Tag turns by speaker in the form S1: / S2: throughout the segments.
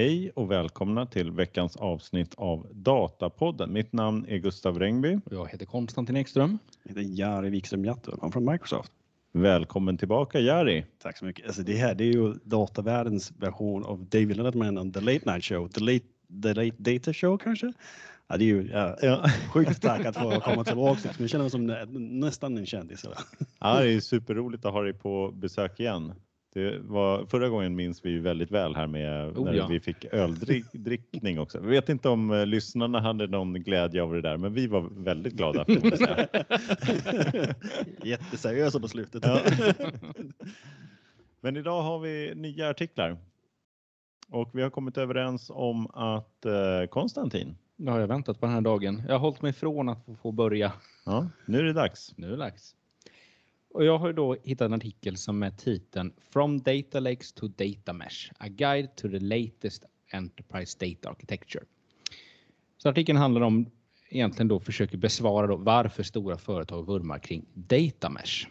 S1: Hej och välkomna till veckans avsnitt av Datapodden. Mitt namn är Gustav Rengby.
S2: Jag heter Konstantin Ekström.
S3: Jag heter Jari Wikström Jatto från Microsoft.
S1: Välkommen tillbaka Jari.
S3: Tack så mycket. Alltså det här det är ju datavärldens version av David Letterman och The Late Night Show. The Late, the late Data Show kanske? Ja, det är ju ja, ja. sjukt tack att få komma tillbaka. Jag känner mig som nästan en kändis.
S1: Ja, det är superroligt att ha dig på besök igen. Det var, förra gången minns vi väldigt väl här med oh, när ja. vi fick öldrickning också. Vi vet inte om uh, lyssnarna hade någon glädje av det där, men vi var väldigt glada.
S3: Jätteseriösa på slutet.
S1: Ja. Men idag har vi nya artiklar och vi har kommit överens om att uh, Konstantin.
S2: Nu har jag väntat på den här dagen. Jag har hållit mig från att få börja.
S1: Ja, nu är det dags.
S2: Nu är det dags. Och jag har då hittat en artikel som är titeln From Data Lakes to Data Mesh, A Guide to the Latest Enterprise Data Architecture. Så artikeln handlar om egentligen då försöker besvara då varför stora företag vurmar kring Data Mesh.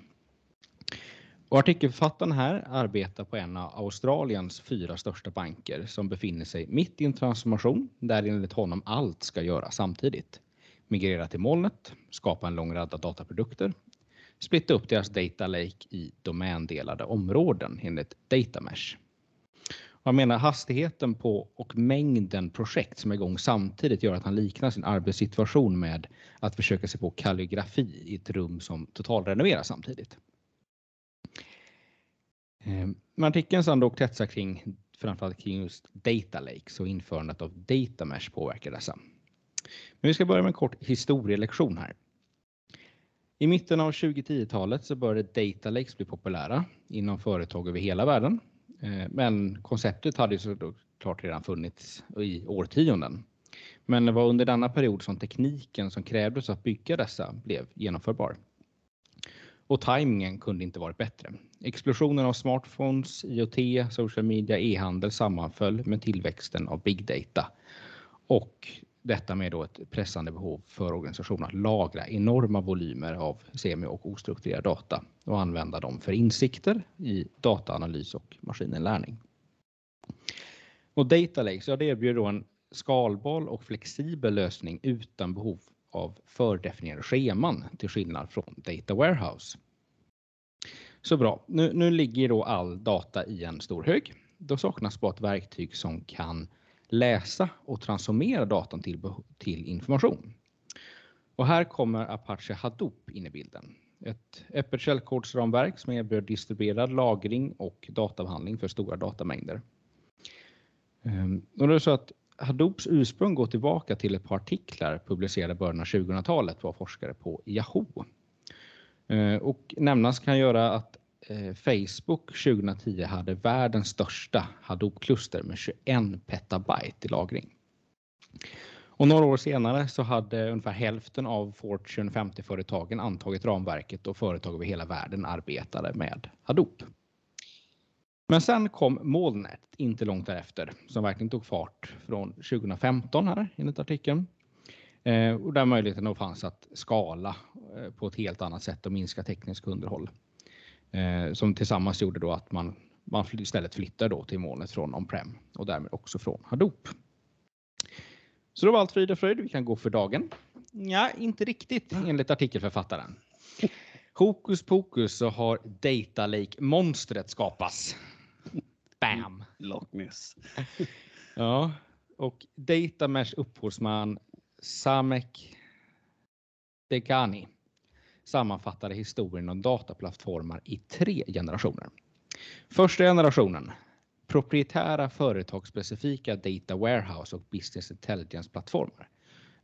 S2: Och artikelförfattaren här arbetar på en av Australiens fyra största banker som befinner sig mitt i en transformation där enligt honom allt ska göras samtidigt. Migrera till molnet, skapa en lång rad dataprodukter splitta upp deras data lake i domändelade områden enligt data mesh. Jag menar hastigheten på och mängden projekt som är igång samtidigt gör att han liknar sin arbetssituation med att försöka sig på kalligrafi i ett rum som totalrenoveras samtidigt. Ehm, Men artikeln som dock kretsar kring framförallt kring just data lakes och införandet av data mesh påverkar dessa. Men vi ska börja med en kort historielektion här. I mitten av 2010-talet så började data lakes bli populära inom företag över hela världen. Eh, men konceptet hade ju såklart redan funnits i årtionden. Men det var under denna period som tekniken som krävdes att bygga dessa blev genomförbar. Och tajmingen kunde inte varit bättre. Explosionen av smartphones, IoT, social media, e-handel sammanföll med tillväxten av big data. Och detta med då ett pressande behov för organisationen att lagra enorma volymer av semi och ostrukturerad data och använda dem för insikter i dataanalys och maskininlärning. Och Data Lakes, ja, det erbjuder då en skalbar och flexibel lösning utan behov av fördefinierade scheman till skillnad från Data Warehouse. Så bra, nu, nu ligger då all data i en stor hög. Då saknas bara ett verktyg som kan läsa och transformera datan till, till information. Och här kommer Apache Hadoop in i bilden. Ett öppet källkodsramverk som erbjuder distribuerad lagring och databehandling för stora datamängder. Ehm, och det är så att Hadoops ursprung går tillbaka till ett par artiklar publicerade i början av 2000-talet av forskare på Yahoo. Ehm, och nämnas kan göra att Eh, Facebook 2010 hade världens största Hadoop-kluster med 21 petabyte i lagring. Och några år senare så hade ungefär hälften av Fortune 50-företagen antagit ramverket och företag över hela världen arbetade med Hadoop. Men sen kom molnet inte långt därefter som verkligen tog fart från 2015 här enligt artikeln. Eh, och där möjligheten då fanns att skala eh, på ett helt annat sätt och minska tekniskt underhåll. Eh, som tillsammans gjorde då att man, man istället flyttar då till molnet från on-prem och därmed också från Hadoop. Så då var allt frid och fröjd. Vi kan gå för dagen. Ja, inte riktigt enligt artikelförfattaren. Hokus pokus så har Data Lake-monstret skapats. Bam!
S3: Loch Ness.
S2: ja, och Data Mesh upphovsman Samek Degani sammanfattade historien om dataplattformar i tre generationer. Första generationen proprietära företagsspecifika data warehouse och business intelligence-plattformar.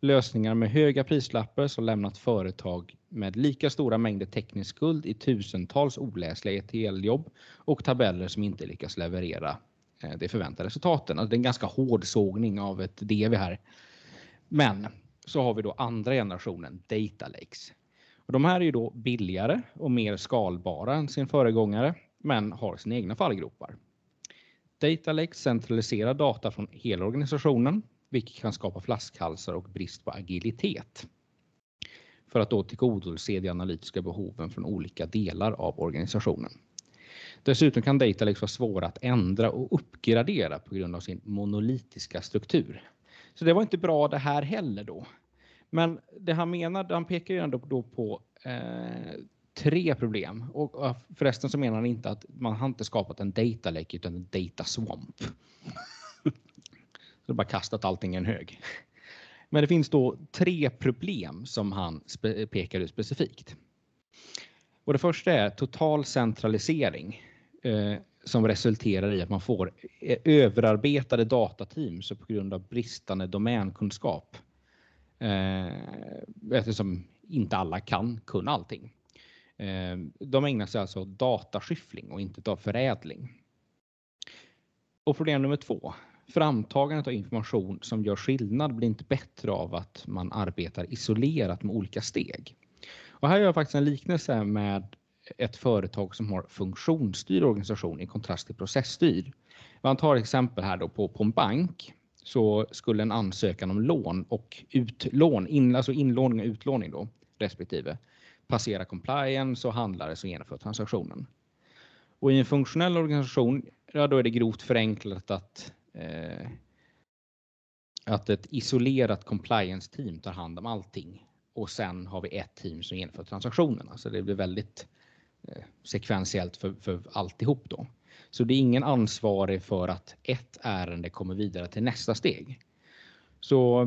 S2: Lösningar med höga prislappar som lämnat företag med lika stora mängder teknisk skuld i tusentals oläsliga ETL-jobb och tabeller som inte lyckas leverera eh, de förväntade resultaten. Alltså det är en ganska hård sågning av ett DV här. Men så har vi då andra generationen Data Lakes och de här är ju då billigare och mer skalbara än sin föregångare, men har sina egna fallgropar. Data Lake centraliserar data från hela organisationen, vilket kan skapa flaskhalsar och brist på agilitet. För att då tillgodose de analytiska behoven från olika delar av organisationen. Dessutom kan Datalex vara svåra att ändra och uppgradera på grund av sin monolitiska struktur. Så det var inte bra det här heller då. Men det han menar, han pekar ju ändå då på eh, tre problem. Och förresten så menar han inte att man har inte skapat en data lake utan en data swamp. så det bara kastat allting i en hög. Men det finns då tre problem som han pekar ut specifikt. Och det första är total centralisering eh, som resulterar i att man får eh, överarbetade datateam så på grund av bristande domänkunskap. Eh, eftersom inte alla kan kunna allting. Eh, de ägnar sig alltså åt dataskyffling och inte av förädling. Och problem nummer två. Framtagandet av information som gör skillnad blir inte bättre av att man arbetar isolerat med olika steg. Och här gör jag faktiskt en liknelse med ett företag som har funktionsstyrd organisation i kontrast till processstyrd. Man tar exempel här då på, på en bank så skulle en ansökan om lån och utlån, in, alltså inlåning och utlåning då respektive passera compliance och handlare som genomför transaktionen. Och i en funktionell organisation, ja, då är det grovt förenklat att eh, att ett isolerat compliance team tar hand om allting och sen har vi ett team som genomför transaktionerna. Så alltså det blir väldigt eh, sekventiellt för, för alltihop då. Så det är ingen ansvarig för att ett ärende kommer vidare till nästa steg. Så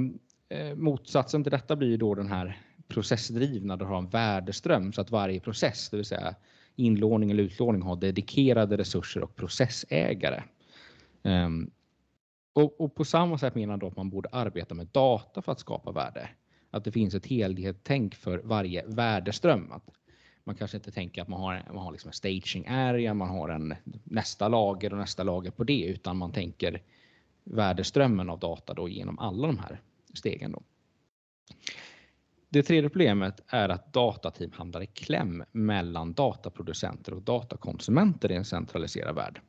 S2: eh, motsatsen till detta blir då den här processdrivna, där har en värdeström så att varje process, det vill säga inlåning eller utlåning, har dedikerade resurser och processägare. Um, och, och, på samma sätt menar jag att man borde arbeta med data för att skapa värde. Att det finns ett helhetstänk för varje värdeström. Att man kanske inte tänker att man har, man har liksom en staging area, man har en nästa lager och nästa lager på det, utan man tänker värdeströmmen av data då genom alla de här stegen. Då. Det tredje problemet är att datateam hamnar i kläm mellan dataproducenter och datakonsumenter i en centraliserad värld.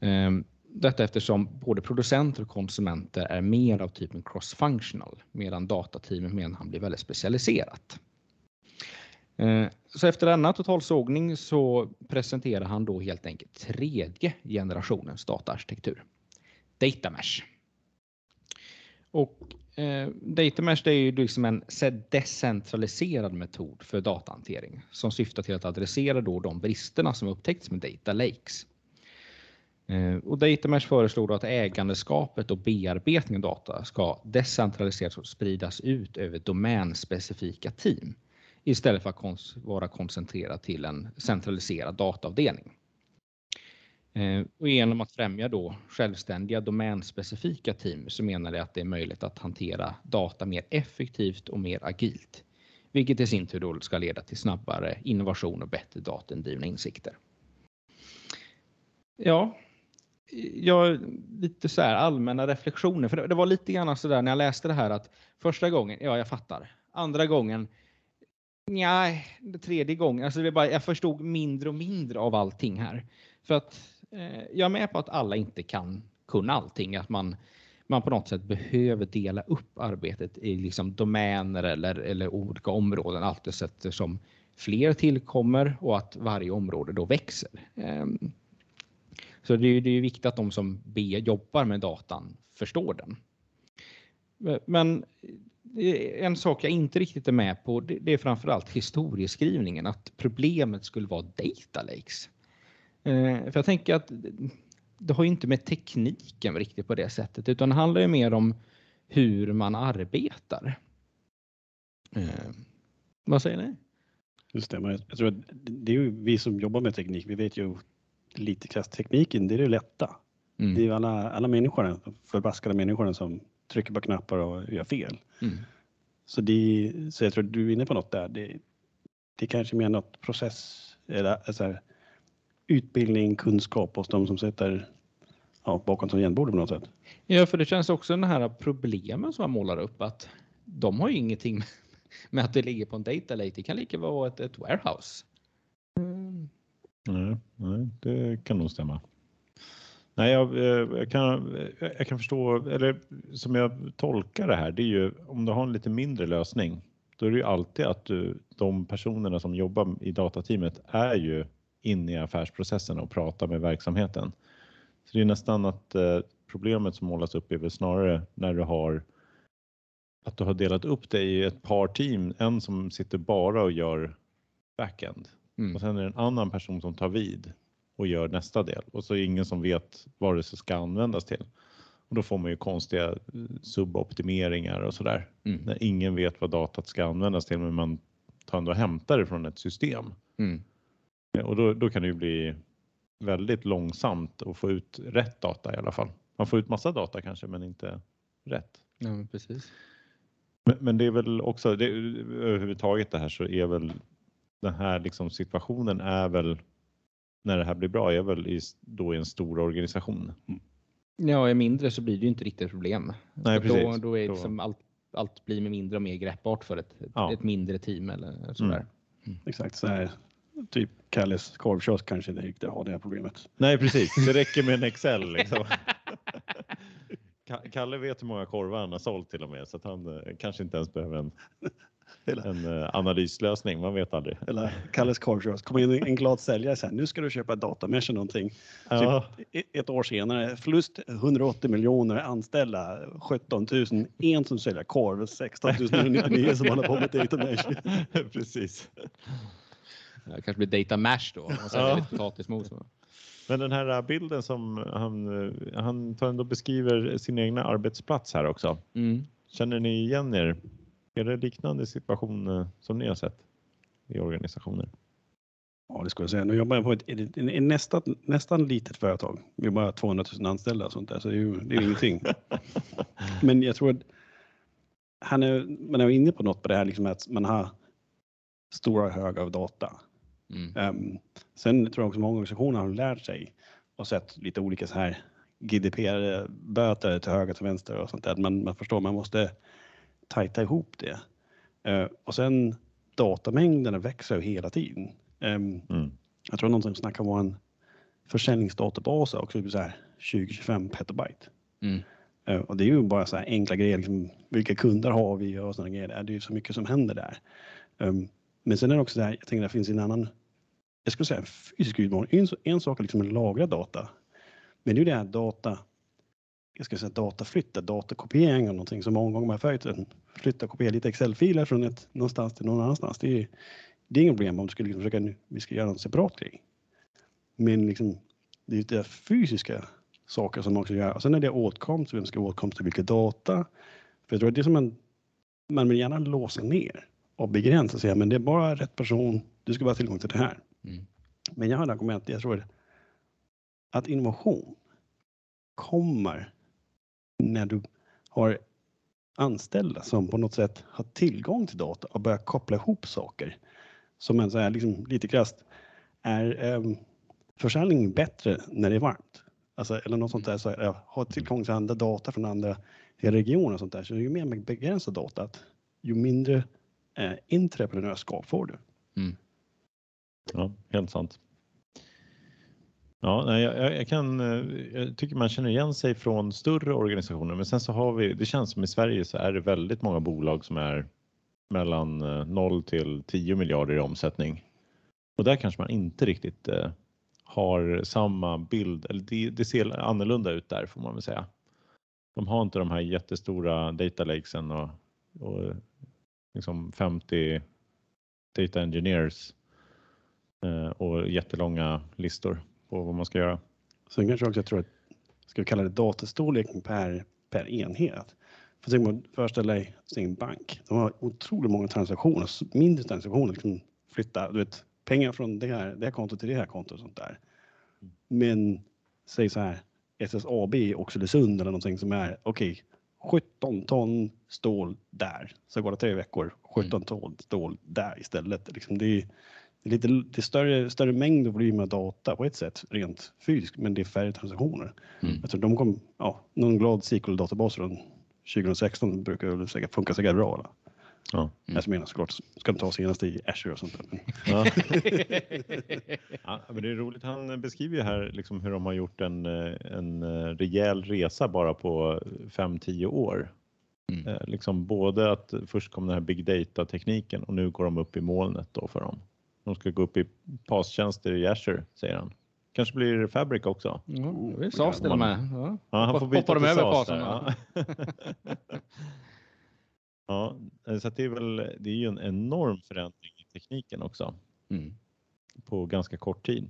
S2: Ehm, detta eftersom både producenter och konsumenter är mer av typen cross-functional medan datateamet menar han blir väldigt specialiserat. Eh, så efter denna totalsågning så presenterar han då helt enkelt tredje generationens dataarkitektur. Datamesh. Och eh, Datamesh är ju liksom en decentraliserad metod för datahantering som syftar till att adressera då de bristerna som upptäckts med Data Lakes. Eh, och Datamesh föreslår då att ägandeskapet och bearbetning av data ska decentraliseras och spridas ut över domänspecifika team istället för att vara koncentrerad till en centraliserad dataavdelning. Eh, och genom att främja då självständiga domänspecifika team så menar det att det är möjligt att hantera data mer effektivt och mer agilt, vilket i sin tur då ska leda till snabbare innovation och bättre datadrivna insikter. Ja, jag lite så här allmänna reflektioner, för det var lite grann så där när jag läste det här att första gången, ja, jag fattar. Andra gången, nej, tredje gången, alltså det bara, jag förstod mindre och mindre av allting här. För att Eh, jag är med på att alla inte kan kunna allting, att man, man på något sätt behöver dela upp arbetet i liksom domäner eller, eller olika områden allt som fler tillkommer och att varje område då växer. Eh, så det är, det är viktigt att de som B jobbar med datan förstår den. Men en sak jag inte riktigt är med på, det är framförallt historieskrivningen, att problemet skulle vara data lakes. Eh, för jag tänker att det har ju inte med tekniken riktigt på det sättet, utan det handlar ju mer om hur man arbetar. Eh, vad säger ni?
S3: Det, men jag tror att det är ju vi som jobbar med teknik, vi vet ju lite krasst, tekniken det är det lätta. Mm. Det är ju alla, alla människorna, förbaskade människorna som trycker på knappar och gör fel. Mm. Så, det, så jag tror du är inne på något där. Det, det är kanske mer något process, eller alltså, utbildning, kunskap hos de som sitter ja, bakom tangentbordet på något sätt.
S2: Ja, för det känns också den här problemen som man målar upp att de har ju ingenting med att det ligger på en data lake. Det kan lika vara ett, ett warehouse.
S1: Mm. Nej, nej, det kan nog stämma. Nej, jag, eh, jag, kan, jag kan förstå, eller som jag tolkar det här, det är ju om du har en lite mindre lösning, då är det ju alltid att du, de personerna som jobbar i datateamet är ju in i affärsprocessen och prata med verksamheten. Så det är nästan att eh, problemet som målas upp är väl snarare när du har att du har delat upp det i ett par team. En som sitter bara och gör backend mm. och sen är det en annan person som tar vid och gör nästa del och så är det ingen som vet vad det ska användas till. Och då får man ju konstiga eh, suboptimeringar och sådär. Mm. När ingen vet vad datat ska användas till men man tar ändå och hämtar det från ett system. Mm. Och då, då kan det ju bli väldigt långsamt att få ut rätt data i alla fall. Man får ut massa data kanske men inte rätt.
S2: Ja, men precis.
S1: Men, men, det är väl också, det, överhuvudtaget det här så är väl den här liksom situationen är väl när det här blir bra är väl i, då i en stor organisation. Mm.
S2: Ja, är mindre så blir det ju inte riktigt problem.
S1: Nej, precis.
S2: Då, då är liksom allt, allt blir med mindre och mer greppbart för ett, ja. ett mindre team eller sådär. Mm.
S3: Mm. Exakt så här. Typ Kalles korvkiosk kanske inte riktigt har det här problemet.
S1: Nej, precis. Det räcker med en Excel liksom. Kalle vet hur många korvar han har sålt till och med så att han eh, kanske inte ens behöver en, en uh, analyslösning. Man vet aldrig.
S3: Eller Kalles korvkiosk. Kommer in en glad säljare så här, nu ska du köpa datamesh eller någonting. Ja. Typ ett år senare, förlust 180 miljoner anställda, 17 000, en som säljer korv, 16 099 som håller på med datamesh.
S1: Precis.
S2: Det kanske blir data mash då, om man säljer ja. lite potatismos.
S1: Men den här bilden som han, han tar ändå beskriver sin egna arbetsplats här också. Mm. Känner ni igen er? Är det liknande situation som ni har sett i organisationer?
S3: Ja, det skulle jag säga. Nu jobbar jag på ett, ett, ett, nästan, nästan litet företag. Vi har bara 200 000 anställda och sånt där, så det är ju, det är ingenting. Men jag tror att han är, man är inne på något på det här liksom att man har stora högar av data Mm. Um, sen tror jag också många organisationer har lärt sig och sett lite olika så här GDPR-böter till höger till vänster och sånt där. Man, man förstår, man måste tajta ihop det. Uh, och sen datamängderna växer hela tiden. Um, mm. Jag tror någon som snackar om en försäljningsdatabas också, så här 20-25 petabyte. Mm. Uh, och det är ju bara så här enkla grejer, liksom, vilka kunder har vi och sådana grejer. Det är ju så mycket som händer där. Um, men sen är det också så här, jag tänker att det finns en annan, jag skulle säga en fysisk utmaning. En, en sak är liksom att lagra data. Men det är ju det här data, jag ska säga dataflytta, datakopiering och någonting som många gånger har följt flytta och kopiera lite Excel-filer från ett, någonstans till någon annanstans. Det är, det är inget problem om du skulle liksom försöka, vi ska göra en separat grej. Men liksom, det är det fysiska saker som man också gör. Och sen är det åtkomst, vem ska åtkomst till vilka data? För jag tror att det är som man, man vill gärna låsa ner och begränsa sig. Men det är bara rätt person. Du ska bara ha tillgång till det här. Mm. Men jag har ett argument. Jag tror att innovation kommer när du har anställda som på något sätt har tillgång till data och börjar koppla ihop saker. Som en så här, liksom, lite krasst, är um, försäljning bättre när det är varmt? Alltså, eller något sånt där, så här, ha tillgång till andra data från andra regioner och sånt där. Så ju mer begränsad data, ju mindre eh, entreprenörskap får du. Mm.
S1: Ja, helt sant. Ja, jag, jag, kan, eh, jag tycker man känner igen sig från större organisationer, men sen så har vi, det känns som i Sverige så är det väldigt många bolag som är mellan eh, 0 till 10 miljarder i omsättning. Och där kanske man inte riktigt eh, har samma bild, eller det, det, ser annorlunda ut där får man väl säga. De har inte de här jättestora data lakesen och, och liksom 50 data engineers eh, och jättelånga listor på vad man ska göra.
S3: Sen kanske också jag tror att, ska vi kalla det datastorleken per, per enhet. För tänk på, föreställ dig sin bank. De har otroligt många transaktioner, mindre transaktioner, liksom flytta du vet, pengar från det här, det här kontot till det här kontot och sånt där. Men säg så här, SSAB i Oxelösund eller någonting som är okej, okay, 17 ton stål där. Så går det tre veckor, 17 mm. ton stål där istället. Liksom det är lite det är större, större mängd och volym av data på ett sätt rent fysiskt, men det är färre transaktioner. Mm. Jag tror de kom, ja, någon glad SQL-databas från 2016 brukar väl säkert funka säkert bra. Eller? Ja. Mm. Jag menar såklart, ska de ta senast i Azure och sånt där. Ja.
S1: ja, men det är roligt, han beskriver ju här liksom hur de har gjort en, en rejäl resa bara på 5-10 år. Mm. Eh, liksom både att först kom den här big data tekniken och nu går de upp i molnet då för dem. De ska gå upp i PAS-tjänster i Azure, säger han. Kanske blir det Fabric också.
S2: Ja, det SAS till och med. Ja.
S1: Ja, han får byta
S2: Hoppar de över
S1: där, Ja. ja, så det är väl, det är ju en enorm förändring i tekniken också
S2: Mm.
S1: på ganska kort tid.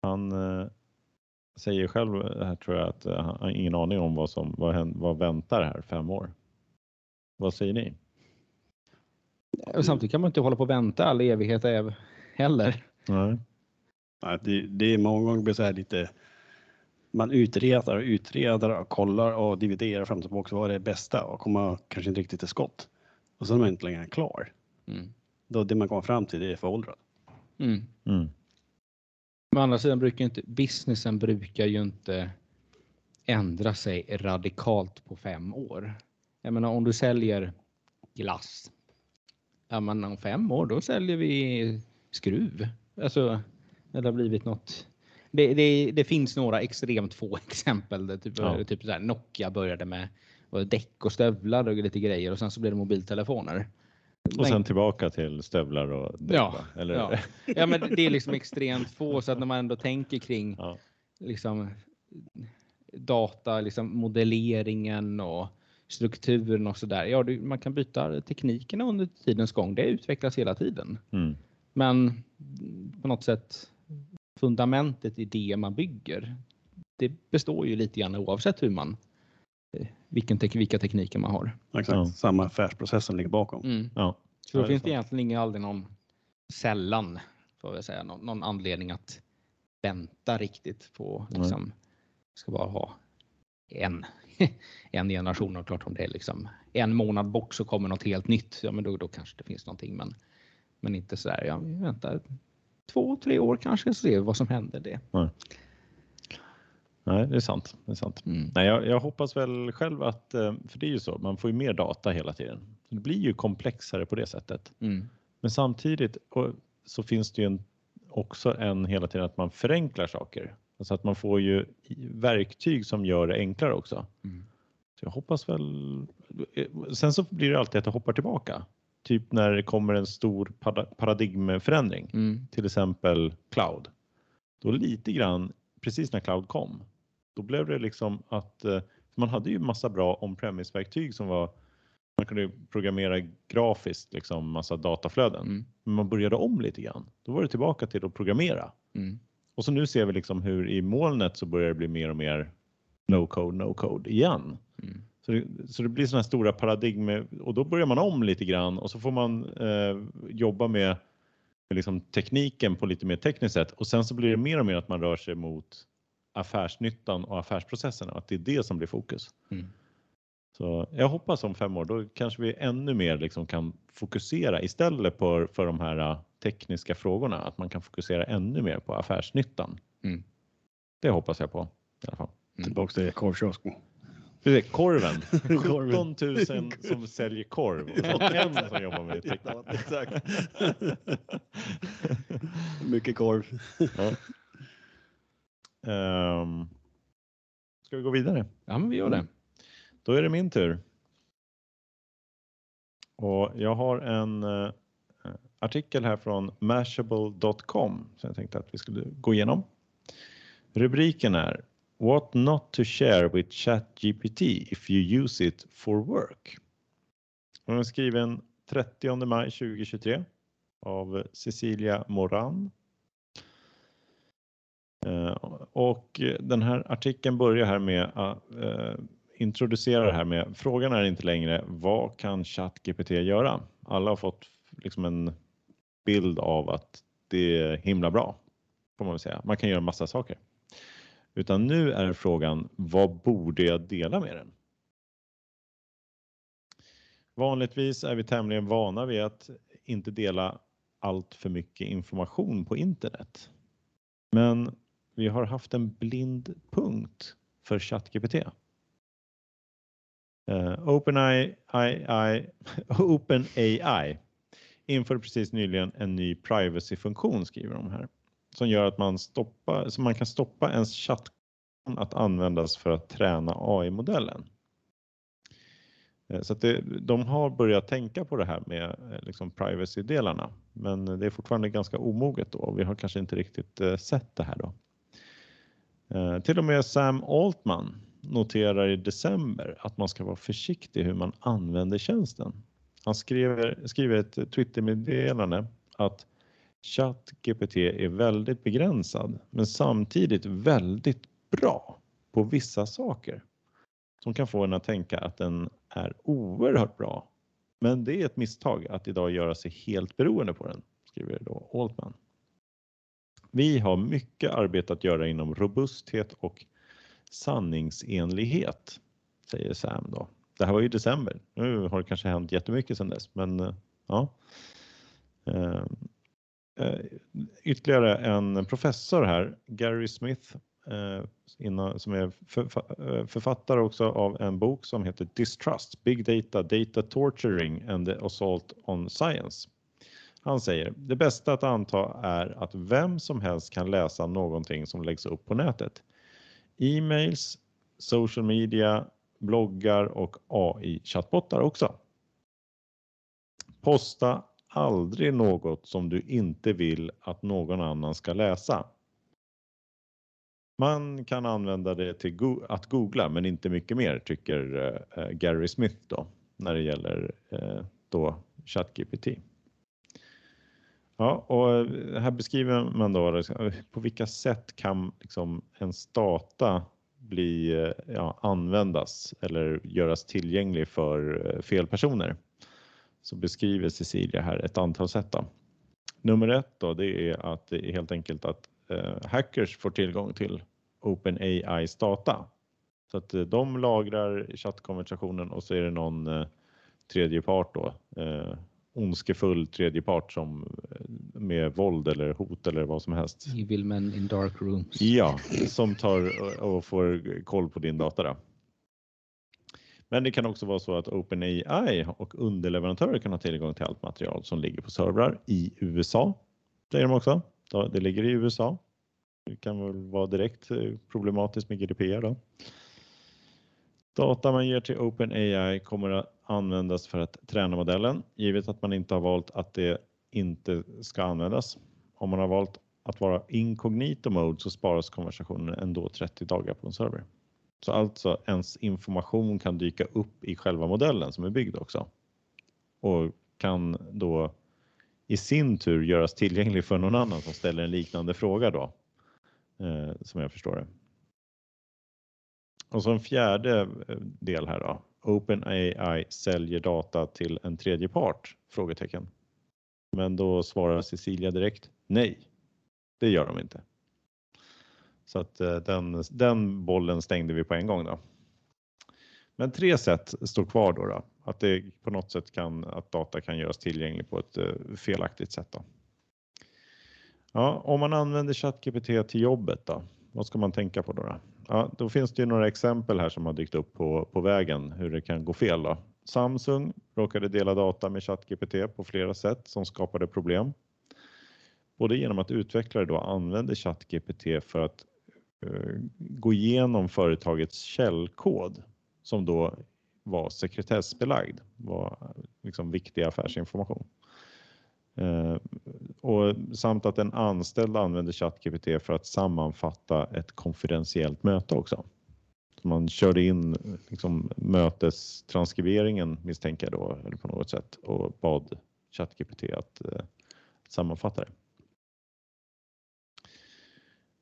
S1: Han eh, säger själv här tror jag att eh, han har ingen aning om vad som vad, hän- vad väntar här fem år. Vad säger ni?
S2: Och samtidigt kan man inte hålla på och vänta all evighet ev- heller.
S1: Nej.
S3: Nej, det, det är många gånger blir så här lite man utreder och utreder och kollar och dividerar fram och tillbaka vad är det bästa och kommer kanske inte riktigt till skott. Och så är man inte längre klar.
S2: Mm.
S3: Då det man kommer fram till det är föråldrat.
S2: Mm.
S1: Mm.
S2: Men å andra sidan brukar inte businessen brukar ju inte ändra sig radikalt på fem år. Jag menar om du säljer glass. Ja, men om fem år då säljer vi skruv. Alltså, det har blivit något. Det, det, det finns några extremt få exempel. Där typ,
S1: Ja.
S2: typ så här, Nokia började med däck och stövlar och lite grejer och sen så blev det mobiltelefoner.
S1: Och sen tillbaka till stövlar och däck,
S2: Ja?
S1: Eller,
S2: ja. Ja, men det är liksom extremt få så att när man ändå tänker kring
S1: Ja.
S2: liksom data, liksom modelleringen och strukturen och så där. Ja, du, man kan byta teknikerna under tidens gång. Det utvecklas hela tiden.
S1: Mm.
S2: Men på något sätt fundamentet i det man bygger. Det består ju lite grann oavsett hur man eh, vilken tek, vilka tekniker man har.
S3: Exakt.
S1: Ja.
S3: Samma affärsprocess som ligger bakom.
S2: Mm.
S1: Ja.
S2: Så då
S1: Ja, det
S2: finns det egentligen ingen, aldrig någon, sällan får jag säga, någon, någon anledning att vänta riktigt på, liksom, ska bara ha en, en generation och klart om det är liksom en månad bort så kommer något helt nytt, ja men då, då kanske det finns någonting men, men inte så där, ja vi väntar två, tre år kanske så ser vi vad som händer det.
S1: Nej, det är sant. Det är sant.
S2: Mm.
S1: Nej, jag, jag hoppas väl själv att, eh, för det är ju så, man får ju mer data hela tiden. Det blir ju komplexare på det sättet.
S2: Mm.
S1: Men samtidigt så finns det ju en, också en hela tiden att man förenklar saker. Alltså att man får ju verktyg som gör det enklare också.
S2: Mm.
S1: Så jag hoppas väl. Sen så blir det alltid att det hoppar tillbaka. Typ när det kommer en stor paradigmförändring,
S2: Mm.
S1: till exempel cloud. Då lite grann, precis när cloud kom, då blev det liksom att eh, man hade ju massa bra on-premise verktyg som var man kunde programmera grafiskt liksom massa dataflöden.
S2: Mm.
S1: Men man började om lite grann. Då var det tillbaka till att programmera.
S2: Mm.
S1: Och så nu ser vi liksom hur i molnet så börjar det bli mer och mer no code, no code igen.
S2: Mm.
S1: Så det, så det blir sådana här stora paradigmer och då börjar man om lite grann och så får man eh, jobba med, med liksom tekniken på lite mer tekniskt sätt och sen så blir det mer och mer att man rör sig mot affärsnyttan och affärsprocesserna att det är det som blir fokus.
S2: Mm.
S1: Så jag hoppas om fem år då kanske vi ännu mer liksom kan fokusera istället på för de här eh, tekniska frågorna att man kan fokusera ännu mer på affärsnyttan.
S2: Mm.
S1: Det hoppas jag på i alla fall.
S3: Tillbaks till korvkiosken.
S1: Precis, korven.
S3: Korven.
S1: 17 000 som säljer korv och en som jobbar med teknik.
S3: Exakt. Mycket korv.
S1: Ja. Ehm, ska vi gå vidare?
S2: Ja, men vi gör det.
S1: Då är det min tur. Och jag har en eh, eh artikel här från mashable.com som jag tänkte att vi skulle gå igenom. Rubriken är What not to share with ChatGPT if you use it for work. Den är skriven 30 maj 2023 av Cecilia Moran. Eh, och den här artikeln börjar här med eh, introducera det här med frågan är inte längre vad kan ChatGPT göra? Alla har fått liksom en bild av att det är himla bra får man väl säga. Man kan göra massa saker. Utan nu är frågan vad borde jag dela med den? Vanligtvis är vi tämligen vana vid att inte dela allt för mycket information på internet. Men vi har haft en blind punkt för ChatGPT. Uh, OpenAI, OpenAI införde precis nyligen en ny privacy-funktion skriver de här som gör att man, stoppa, så man kan stoppa ens chatt att användas för att träna AI-modellen. Eh, så att det, de har börjat tänka på det här med eh, liksom privacy-delarna, men det är fortfarande ganska omoget då och vi har kanske inte riktigt sett det här då. Till och med Sam Altman noterar i december att man ska vara försiktig hur man använder tjänsten. Han skriver, skriver ett Twittermeddelande att ChatGPT är väldigt begränsad men samtidigt väldigt bra på vissa saker som kan få en att tänka att den är oerhört bra. Men det är ett misstag att idag göra sig helt beroende på den, skriver då Altman. Vi har mycket arbete att göra inom robusthet och sanningsenlighet, säger Sam då. Det här var ju december. Nu har det kanske hänt jättemycket sedan dess, men eh, ja. Eh, eh, ytterligare en professor här, Gary Smith, som är författare också av en bok som heter Distrust, Big Data, Data Torturing and the Assault on Science. Han säger, det bästa att anta är att vem som helst kan läsa någonting som läggs upp på nätet. E-mails, social media, bloggar och AI-chattbottar också. Posta aldrig något som du inte vill att någon annan ska läsa. Man kan använda det till go att googla men inte mycket mer tycker eh, eh, Gary Smith då när det gäller eh, då ChatGPT. Ja, och eh, här beskriver man då liksom, eh, på vilka sätt kan liksom ens data bli, eh, ja, användas eller göras tillgänglig för fel personer. Så beskriver Cecilia här ett antal sätt. Då. Nummer ett då, det är att det är helt enkelt att eh, hackers får tillgång till OpenAIs data. Så att eh, de lagrar chattkonversationen och så är det någon eh, tredje part då, eh, ondskefull tredje part som eh, med våld eller hot eller vad som helst.
S2: Evil men in dark rooms.
S1: Ja, som tar och får koll på din data. Då. Men det kan också vara så att OpenAI och underleverantörer kan ha tillgång till allt material som ligger på servrar i USA. Säger de också. Det ligger i USA. Det kan väl vara direkt eh, problematiskt med GDPR då. Data man ger till OpenAI kommer att användas för att träna modellen, givet att man inte har valt att det inte ska användas. Om man har valt att vara incognito mode så sparas konversationen ändå 30 dagar på en server. Så alltså ens information kan dyka upp i själva modellen som är byggd också och kan då i sin tur göras tillgänglig för någon annan som ställer en liknande fråga då, eh, som jag förstår det. Och så en fjärde eh, del här då. OpenAI säljer data till en tredje part? Frågetecken. Men då svarar Cecilia direkt nej, det gör de inte. Så att eh, den, den bollen stängde vi på en gång då. Men tre sätt står kvar då, då, att det på något sätt kan att data kan göras tillgänglig på ett eh, felaktigt sätt. Då. Ja, om man använder ChatGPT till jobbet då, vad ska man tänka på då? Då, ja, då finns det ju några exempel här som har dykt upp på, på vägen hur det kan gå fel. Då. Samsung råkade dela data med ChatGPT på flera sätt som skapade problem. Både genom att utvecklare då använde ChatGPT för att uh, gå igenom företagets källkod som då var sekretessbelagd, var liksom viktig affärsinformation. Eh, och samt att en anställd använder ChatGPT för att sammanfatta ett konfidentiellt möte också. Så man körde in liksom, mötestranskriberingen misstänker jag då, eller på något sätt och bad ChatGPT att eh, sammanfatta det.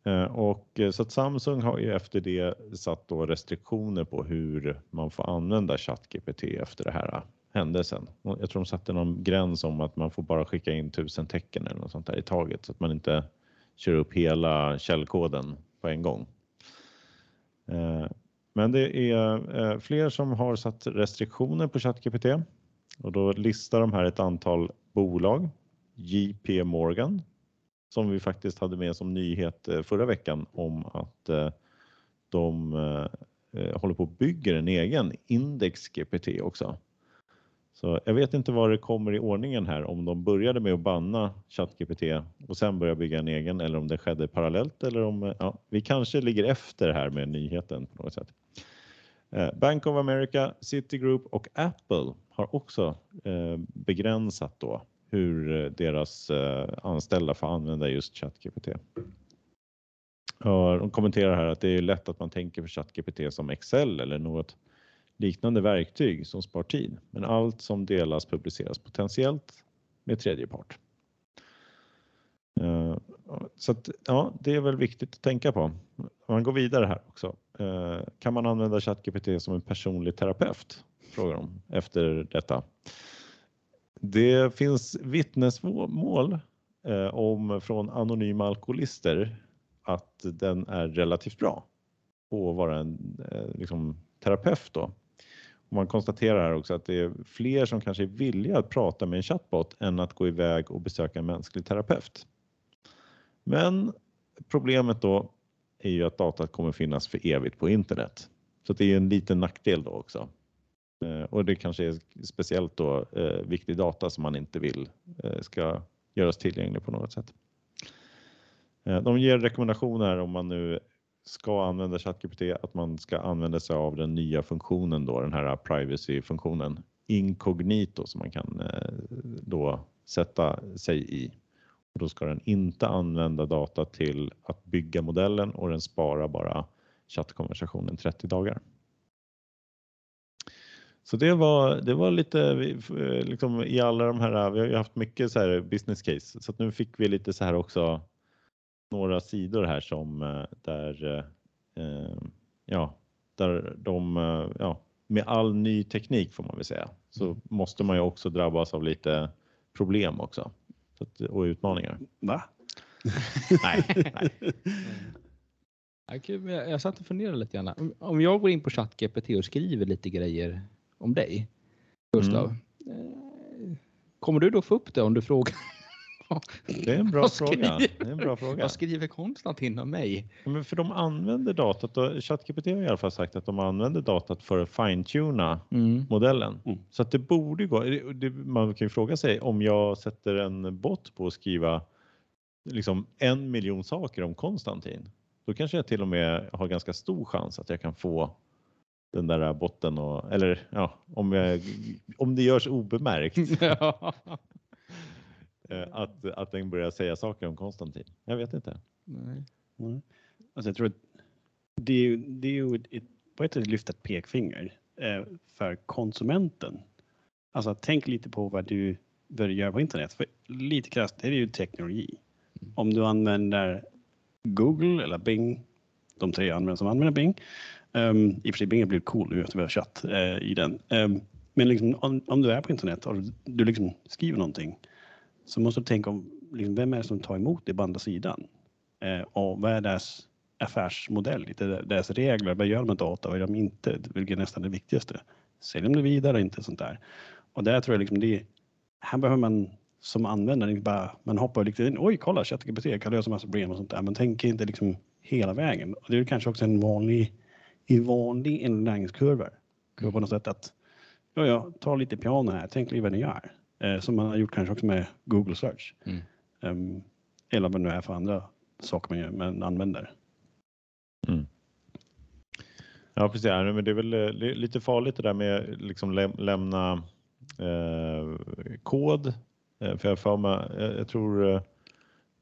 S1: Eh, och eh, så att Samsung har ju efter det satt då restriktioner på hur man får använda ChatGPT efter det här eh, händelsen. Jag tror de satte någon gräns om att man får bara skicka in tusen tecken eller något sånt där i taget så att man inte kör upp hela källkoden på en gång. Eh, men det är eh, fler som har satt restriktioner på ChatGPT och då listar de här ett antal bolag. JP Morgan som vi faktiskt hade med som nyhet eh, förra veckan om att de håller på att bygga en egen index GPT också. Så jag vet inte var det kommer i ordningen här, om de började med att banna ChatGPT och sen började bygga en egen eller om det skedde parallellt eller om ja, vi kanske ligger efter här med nyheten på något sätt. Eh, Bank of America, Citigroup och Apple har också eh, begränsat då hur eh, deras anställda får använda just ChatGPT. De kommenterar här att det är lätt att man tänker på ChatGPT som Excel eller något liknande verktyg som spar tid. Men allt som delas publiceras potentiellt med tredje part. Eh, så att, ja, det är väl viktigt att tänka på. Man går vidare här också. Eh, kan man använda ChatGPT som en personlig terapeut? Frågar de efter detta. Det finns vittnesmål eh, om från anonyma alkoholister att den är relativt bra på att vara en liksom, terapeut. Då. Man konstaterar här också att det är fler som kanske är villiga att prata med en chatbot än att gå iväg och besöka en mänsklig terapeut. Men problemet då är ju att datat kommer finnas för evigt på internet. Så det är en liten nackdel då också. Eh, och det kanske är speciellt då eh, viktig data som man inte vill eh, ska göras tillgänglig på något sätt. Eh, de ger rekommendationer om man nu ska använda ChatGPT att man ska använda sig av den nya funktionen då, den här privacy-funktionen incognito som man kan eh, då sätta sig i. Och då ska den inte använda data till att bygga modellen och den sparar bara chattkonversationen 30 dagar. Så det var, det var lite eh, liksom i alla de här, vi har ju haft mycket så här business case så att nu fick vi lite så här också några sidor här som där, eh, ja, där de, ja, med all ny teknik får man väl säga, så mm. måste man ju också drabbas av lite problem också och utmaningar.
S3: Va?
S1: nej. nej.
S2: Jag, jag satt och funderade lite grann. Om jag går in på ChatGPT och skriver lite grejer om dig, Gustav. Mm. Kommer du då få upp det om du frågar?
S1: Det är en bra, fråga. Det är en bra fråga.
S2: Vad skriver Konstantin om mig?
S1: Men för de använder datat och ChatGPT har i alla fall sagt att de använder datat för att fine-tuna mm. modellen. Mm. Så att det borde gå. Man kan ju fråga sig om jag sätter en bot på att skriva liksom en miljon saker om Konstantin. Då kanske jag till och med har ganska stor chans att jag kan få den där botten och eller ja, om, jag, om det görs obemärkt. Ja. Eh, att, att den börjar säga saker om Konstantin. Jag vet inte. Nej.
S3: Mm. Alltså jag tror att det är ju, det är ju ett, på ett sätt lyft ett pekfinger eh, för konsumenten. Alltså tänk lite på vad du börjar göra på internet. För lite krasst det är ju teknologi. Mm. Om du använder Google eller Bing, de tre användare som använder Bing. Um, I och för sig Bing har blivit cool nu efter vi har chatt uh, i den. Um, men liksom, om, om, du är på internet och du liksom skriver någonting så måste du tänka om liksom, vem är det som tar emot det på andra sidan? Eh, och vad är deras affärsmodell, lite deras regler, vad gör de med data, vad gör de inte, vilket är nästan det viktigaste. Säljer de det vidare, inte sånt där. Och där tror jag liksom det, här behöver man som användare inte bara, man hoppar lite in, oj kolla ChatGPT kan lösa massa problem och sånt där, man tänker inte liksom hela vägen. Och det är kanske också en vanlig, en vanlig inlärningskurva, på något sätt att, ja, ja, ta lite piano här, tänk lite vad ni gör eh, som man har gjort kanske också med Google Search. Mm. Um, eller vad det nu är för andra saker man, gör, man använder. Mm.
S1: Ja precis, men det är väl eh, lite farligt det där med liksom läm lämna eh, kod. Eh, för jag, för mig, jag tror eh,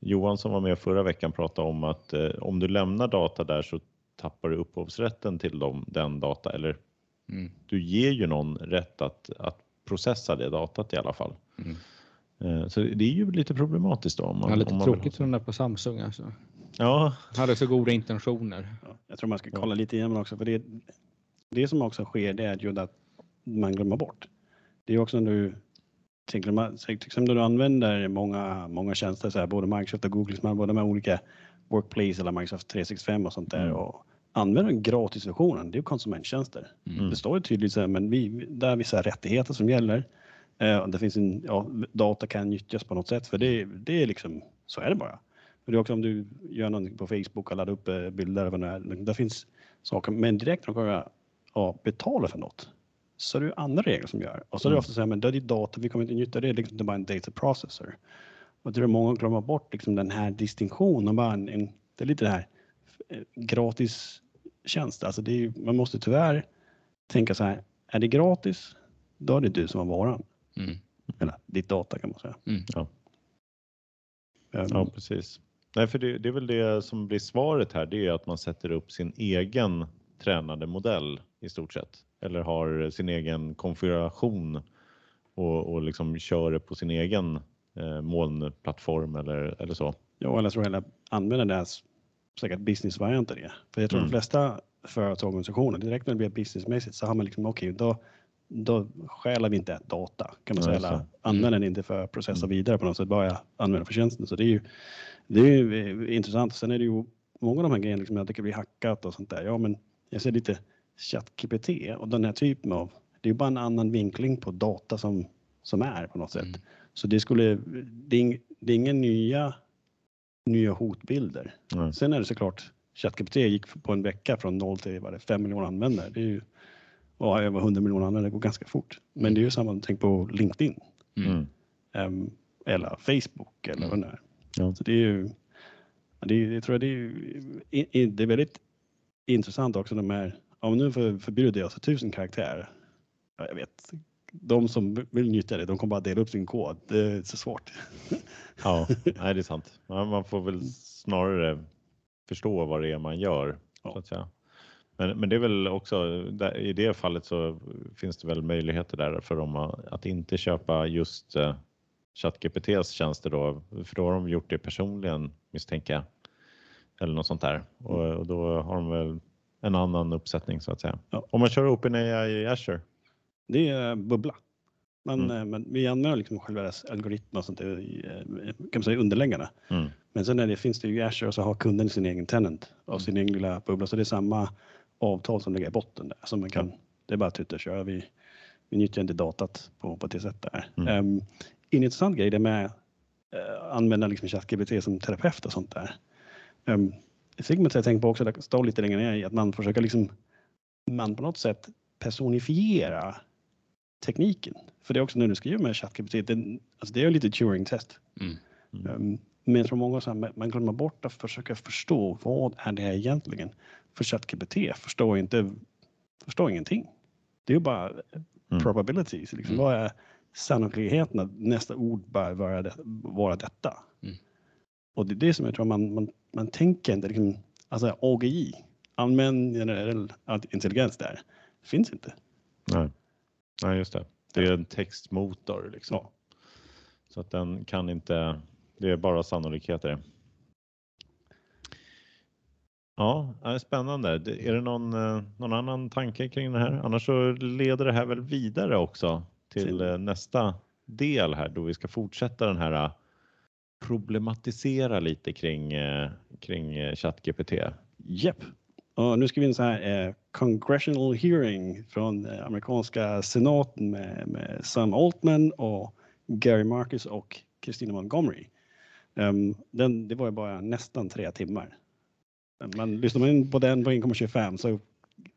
S1: Johan som var med förra veckan pratade om att eh, om du lämnar data där så tappar du upphovsrätten till dem, den data eller mm. du ger ju någon rätt att, att processa det datat i alla fall. Mm. Eh, så det är ju lite problematiskt då. Om
S2: man, ja, lite tråkigt för den där på Samsung alltså.
S1: Ja.
S2: Hade så goda intentioner.
S3: Ja, jag tror man ska kolla lite igenom också för det, det som också sker det är ju att man glömmer bort. Det är också när du till exempel när du använder många, många tjänster, så här, både Microsoft och Google, man både med olika Workplace eller Microsoft 365 och sånt där. Mm. Och använder gratisversionen, det är konsumenttjänster. Mm. Det står ju tydligt så här, men vi, där är vissa rättigheter som gäller. Eh, det finns en, ja, data kan nyttjas på något sätt för det, det är liksom, så är det bara. Och det är också om du gör någonting på Facebook och laddar upp eh, bilder, vad det är, där finns saker, men direkt när du ja, betala för något så är det andra regler som gör. Och så är det mm. ofta så här, men det är ditt data, vi kommer inte nyttja det, liksom, det är bara en data processor. Och det är många glömmer bort liksom, den här distinktionen, bara en, det är lite det här eh, gratis tjänst. Alltså det är, man måste tyvärr tänka så här, är det gratis, då är det du som har varan.
S2: Mm.
S3: Eller ditt data kan man säga.
S2: Mm.
S1: Ja.
S3: Um,
S1: Ja, precis. Nej, för det, det är väl det som blir svaret här, det är att man sätter upp sin egen tränade modell i stort sett. Eller har sin egen konfiguration och, och liksom kör det på sin egen eh, molnplattform eller, eller så.
S3: Ja, eller så använder deras säkert businessvariant av det. För jag tror
S1: Mm.
S3: de flesta företagsorganisationer, direkt när det blir businessmässigt så har man liksom, okej, då, då stjälar vi inte data kan man säga. Eller använder den inte för att processa
S1: Mm.
S3: vidare på något sätt, bara använder för tjänsten. Så det är ju, det är ju eh, intressant. Sen är det ju många av de här grejerna liksom, jag tycker blir hackat och sånt där. Ja, men jag ser lite ChatGPT och den här typen av, det är ju bara en annan vinkling på data som, som är på något sätt.
S2: Mm.
S3: Så det skulle, det är, det är inga nya, nya hotbilder.
S1: Nej.
S3: Sen är det såklart, ChatGPT gick på en vecka från 0 till vad det, 5 miljoner användare. Det är ju, och över 100 miljoner användare, det går ganska fort. Men det är ju samma, tänk på LinkedIn
S2: Mm.
S1: Mm.
S3: ehm, eller Facebook eller vad det är.
S1: Ja.
S3: Så det är ju, ja, det, är, jag tror det är, ju- det är väldigt intressant också de här, om nu för, förbjuder jag så tusen karaktärer. Ja, jag vet, de som vill nyttja det, de kommer bara dela upp sin kod. Det är så svårt.
S1: Ja, nej, det är sant. Man får väl snarare förstå vad det är man gör.
S3: Ja.
S1: Så. Men, men det är väl också, där, i det fallet så finns det väl möjligheter där för dem att, att inte köpa just eh, ChatGPTs tjänster då, för då har de gjort det personligen misstänker jag. Eller något sånt där. Och, och då har de väl en annan uppsättning så att säga.
S3: Ja.
S1: Om man kör OpenAI i Azure.
S3: Det är eh, bubbla. Men,
S1: Mm.
S3: eh, men vi använder liksom själva algoritmer och sånt eh, kan man säga underläggarna.
S1: Mm.
S3: Men sen är det, finns det ju Azure och så har kunden sin egen tenant av sin egen lilla bubbla. Så det är samma avtal som ligger i botten där. Så man kan, Det är bara att tuta och köra. Vi, vi nyttjar inte datat på, på det sättet där.
S1: Mm.
S3: Um, en intressant grej det med uh, använda liksom ChatGPT som terapeut och sånt där. Um, mig till att tänka på också, det står lite längre ner i att man försöker liksom, man på något sätt personifiera tekniken. För det är också när du skriver med ChatGPT, den, alltså det är ju lite Turing-test.
S2: Mm.
S3: Um, men jag tror många så här, man glömmer bort att försöka förstå vad är det här egentligen? För ChatGPT förstår inte, förstår ingenting. Det är ju bara
S1: Mm.
S3: probabilities. Liksom.
S2: Mm.
S3: Vad är sannolikheten att nästa ord bara vara, det, vara detta?
S2: Mm.
S3: Och det är det som jag tror man, man, man tänker inte, liksom, alltså AGI, använd generell intelligens där, finns inte.
S1: Nej. Nej, just det. Det är en textmotor liksom.
S3: Ja.
S1: Så att den kan inte, det är bara sannolikheter. Ja, ja, spännande. Det- Är det någon, eh, någon annan tanke kring det här? Annars så leder det här väl vidare också till eh, nästa del här då vi ska fortsätta den här eh, problematisera lite kring, kring ChatGPT.
S3: Japp. Och nu ska vi in så här eh, congressional hearing från eh, amerikanska senaten med, med Sam Altman och Gary Marcus och Christina Montgomery. Um, den, det var ju bara nästan tre timmar. Men lyssnar man in på den på 1,25 så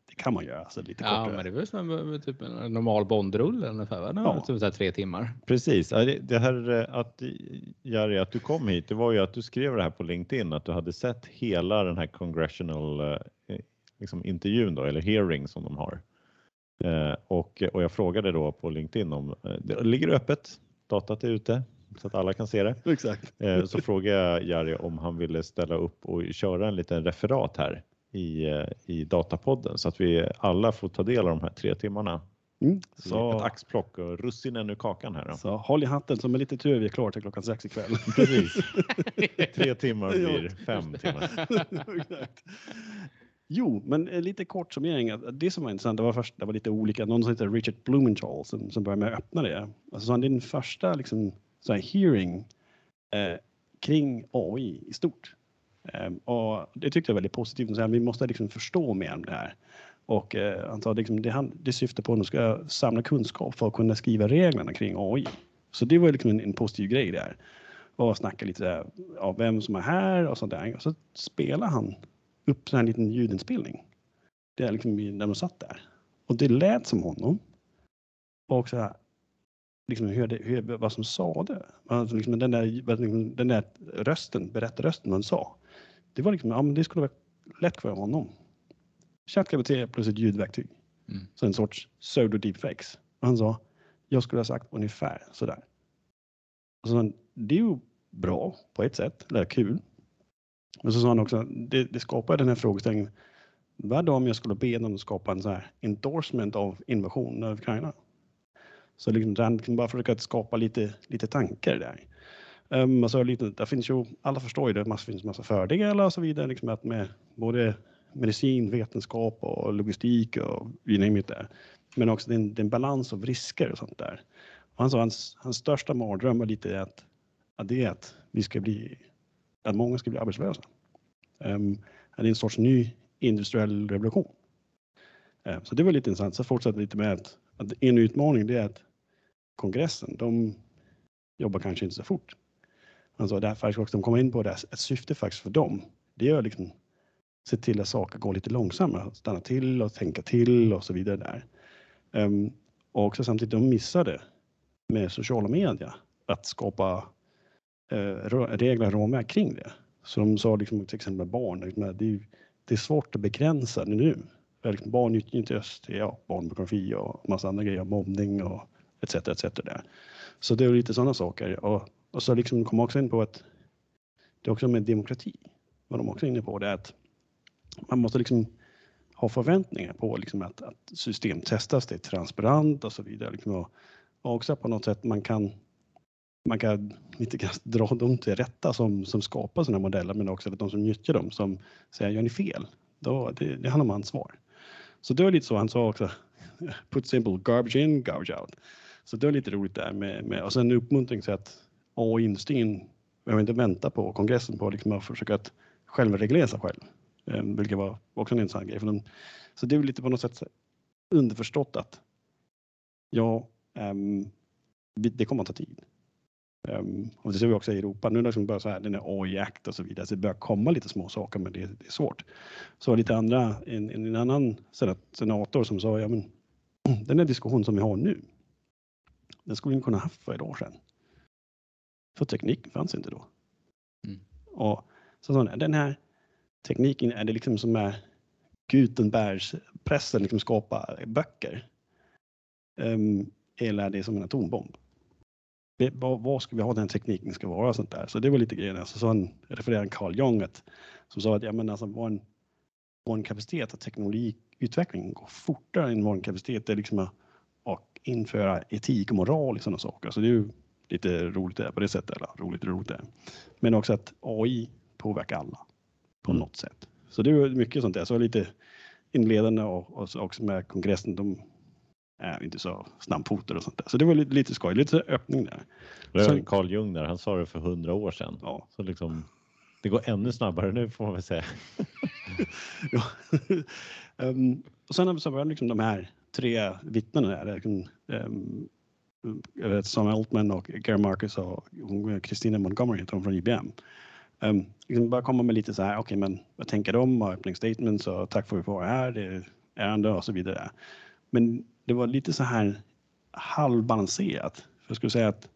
S3: det kan man göra. Så lite
S2: Ja,
S3: kortare.
S2: men det är väl som en, med typ en normal Bondrulle ungefär, va?
S3: Ja.
S2: Typ så här tre timmar.
S1: Precis. Ja, Det här eh, att Jari, att du kom hit, det var ju att du skrev det här på LinkedIn att du hade sett hela den här congressional eh, liksom intervjun då, eller hearing som de har. Eh, och, och jag frågade då på LinkedIn om eh, det ligger öppet, datat är ute så att alla kan se det.
S3: Exakt.
S1: Eh, så frågade jag Jari om han ville ställa upp och köra en liten referat här i, eh, i datapodden så att vi alla får ta del av de här tre timmarna.
S3: Mm.
S1: Så ett axplock och russinen ur kakan här. Då.
S3: så håll i hatten så med lite tur är vi klara till klockan sex ikväll.
S1: Precis. Tre timmar blir fem timmar.
S3: Jo, men eh, lite kort summering. Det som var intressant, det var först, det var lite olika. Någon som heter Richard Blumenthal som, som började med att öppna det. Alltså så han din första liksom, så här hearing eh, kring AI i stort. Eh, och det tyckte jag var väldigt positivt. Så här, vi måste liksom förstå mer om det här. Och eh, han sa liksom, det, han, det syftar på att de ska samla kunskap för att kunna skriva reglerna kring AI. Så det var liksom en, en positiv grej där. Och snacka lite om ja, vem som är här och sånt där. Och så spelar han upp en liten ljudinspelning. Det är liksom när de satt där. Och det lät som honom. Och så här, liksom hur det, hur, vad som sa det. Alltså liksom den, där, liksom den där rösten, berättarrösten man sa. Det var liksom, ja men det skulle vara lätt för honom. ChatGPT plus ett ljudverktyg. Mm. Så en sorts pseudo deepfakes. Och han sa, jag skulle ha sagt ungefär sådär. Och så det är ju bra på ett sätt, eller kul. Men så sa han också, det, det skapar den här frågeställningen, vad då om jag skulle be dem skapa en så här endorsement av invasionen av Ukraina? Så liksom, kan bara försöka skapa lite, lite tankar där. Um, alltså lite, det finns ju, alla förstår ju det, det finns massa fördelar och så vidare, liksom att med både medicin, vetenskap och logistik och you name it där. Men också den, den balans av risker och sånt där. Och han sa hans, hans största mardröm var lite att, att det är att vi ska bli, att många ska bli arbetslösa. Um, det är en sorts ny industriell revolution. Um, så det var lite intressant. Så fortsatte lite med att, att en utmaning det är att kongressen, de jobbar kanske inte så fort. Alltså därför också de kommer in på det, ett syfte faktiskt för dem, det är liksom se till att saker går lite långsammare, stanna till och tänka till och så vidare där. Um, och också samtidigt, de missade med sociala medier att skapa Eh, regler och ramverk kring det. Så de sa liksom, till exempel barn, liksom, det, är, det är svårt att begränsa det nu. Liksom, barn utnyttjas inte öst, ja, barnpornografi och massa andra grejer, mobbning och etc. etc. Där. Så det är lite sådana saker. Och, och så liksom kom också in på att det är också med demokrati. Vad de också är inne på det är att man måste liksom ha förväntningar på liksom att, att system testas, det är transparent och så vidare. Liksom och, och också på något sätt man kan man kan lite grann dra dem till rätta som, som skapar sådana modeller men också att de som nyttjar dem som säger gör ni fel, då, det, det handlar om ansvar. Så det var lite så han sa också, put simple, garbage in, garbage out. Så det var lite roligt där med, med och sen uppmuntring så att AI-industrin behöver inte vänta på kongressen på liksom att försöka att självreglera sig själv. Eh, vilket var också en intressant grej. För de, så det är lite på något sätt underförstått att ja, um, det kommer att ta tid. Um, och det ser vi också i Europa. Nu när det börjar så här, den är AI-akt och så vidare, så det börjar komma lite små saker, men det, det är svårt. Så lite andra, en, en annan senator som sa, ja men den här diskussionen som vi har nu, den skulle vi kunna haft för ett år sedan. För tekniken fanns inte då. Mm. Och så sa den här tekniken är det liksom som är Gutenbergspressen liksom skapar böcker. Um, eller är det som en atombomb? Det, vad, ska vi ha den tekniken ska vara och sånt där. Så det var lite grejen. Alltså, så han refererade Carl Jung att, som sa att ja, men alltså, vår, vår kapacitet att teknologiutveckling går fortare än vår kapacitet det är liksom att, att införa etik och moral i sådana saker. Så det är ju lite roligt det på det sättet. Eller roligt roligt det. Men också att AI påverkar alla på mm. något sätt. Så det är mycket sånt där. Så lite inledande och, och också med kongressen. De är inte så snabbfotade och sånt där. Så det var lite, lite skoj, lite öppning där.
S1: Det Carl där, han sa det för hundra år sedan. Ja. Så liksom, det går ännu snabbare nu får man väl säga.
S3: ja. um, och sen så var det liksom de här tre vittnena där. Liksom, um, Sam Altman och Gary Marcus och Christina Montgomery från IBM. Um, liksom bara komma med lite så här, okej, okay, men vad tänker de? Öppningsstatements och tack för att vi får här, det är ärende och så vidare. Men det var lite så här halvbalanserat. För jag skulle säga att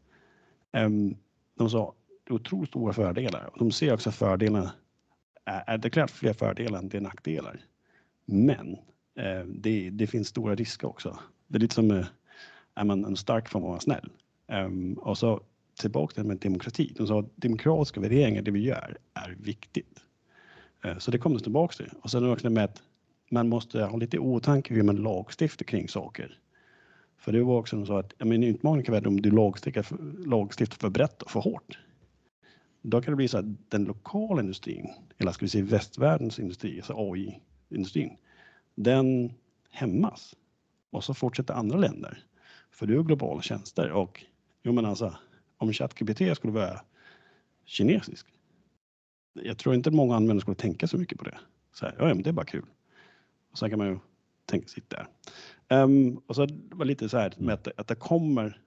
S3: um, de sa otroligt stora fördelar och de ser också fördelarna. Är det klart fler fördelar än det är nackdelar. Men eh, det, det, finns stora risker också. Det är lite som eh, är man en stark får man vara snäll. Um, och så tillbaka till med demokrati. De sa att demokratiska värderingar, det vi gör, är viktigt. Eh, så det kommer tillbaka till. Och sen också med att man måste ha lite åtanke hur man lagstiftar kring saker. För det var också så att ja, men utmaningen kan vara om du lagstiftar för, lagstiftar för brett och för hårt. Då kan det bli så att den lokala industrin, eller ska vi säga västvärldens industri, alltså AI-industrin, den hämmas. Och så fortsätter andra länder. För du har globala tjänster och jo men alltså om ChatGPT skulle vara kinesisk. Jag tror inte många användare skulle tänka så mycket på det. Så här, ja, men det är bara kul. Och sen kan man ju tänka sitt där. Um, och så var det lite så här med att, att det kommer,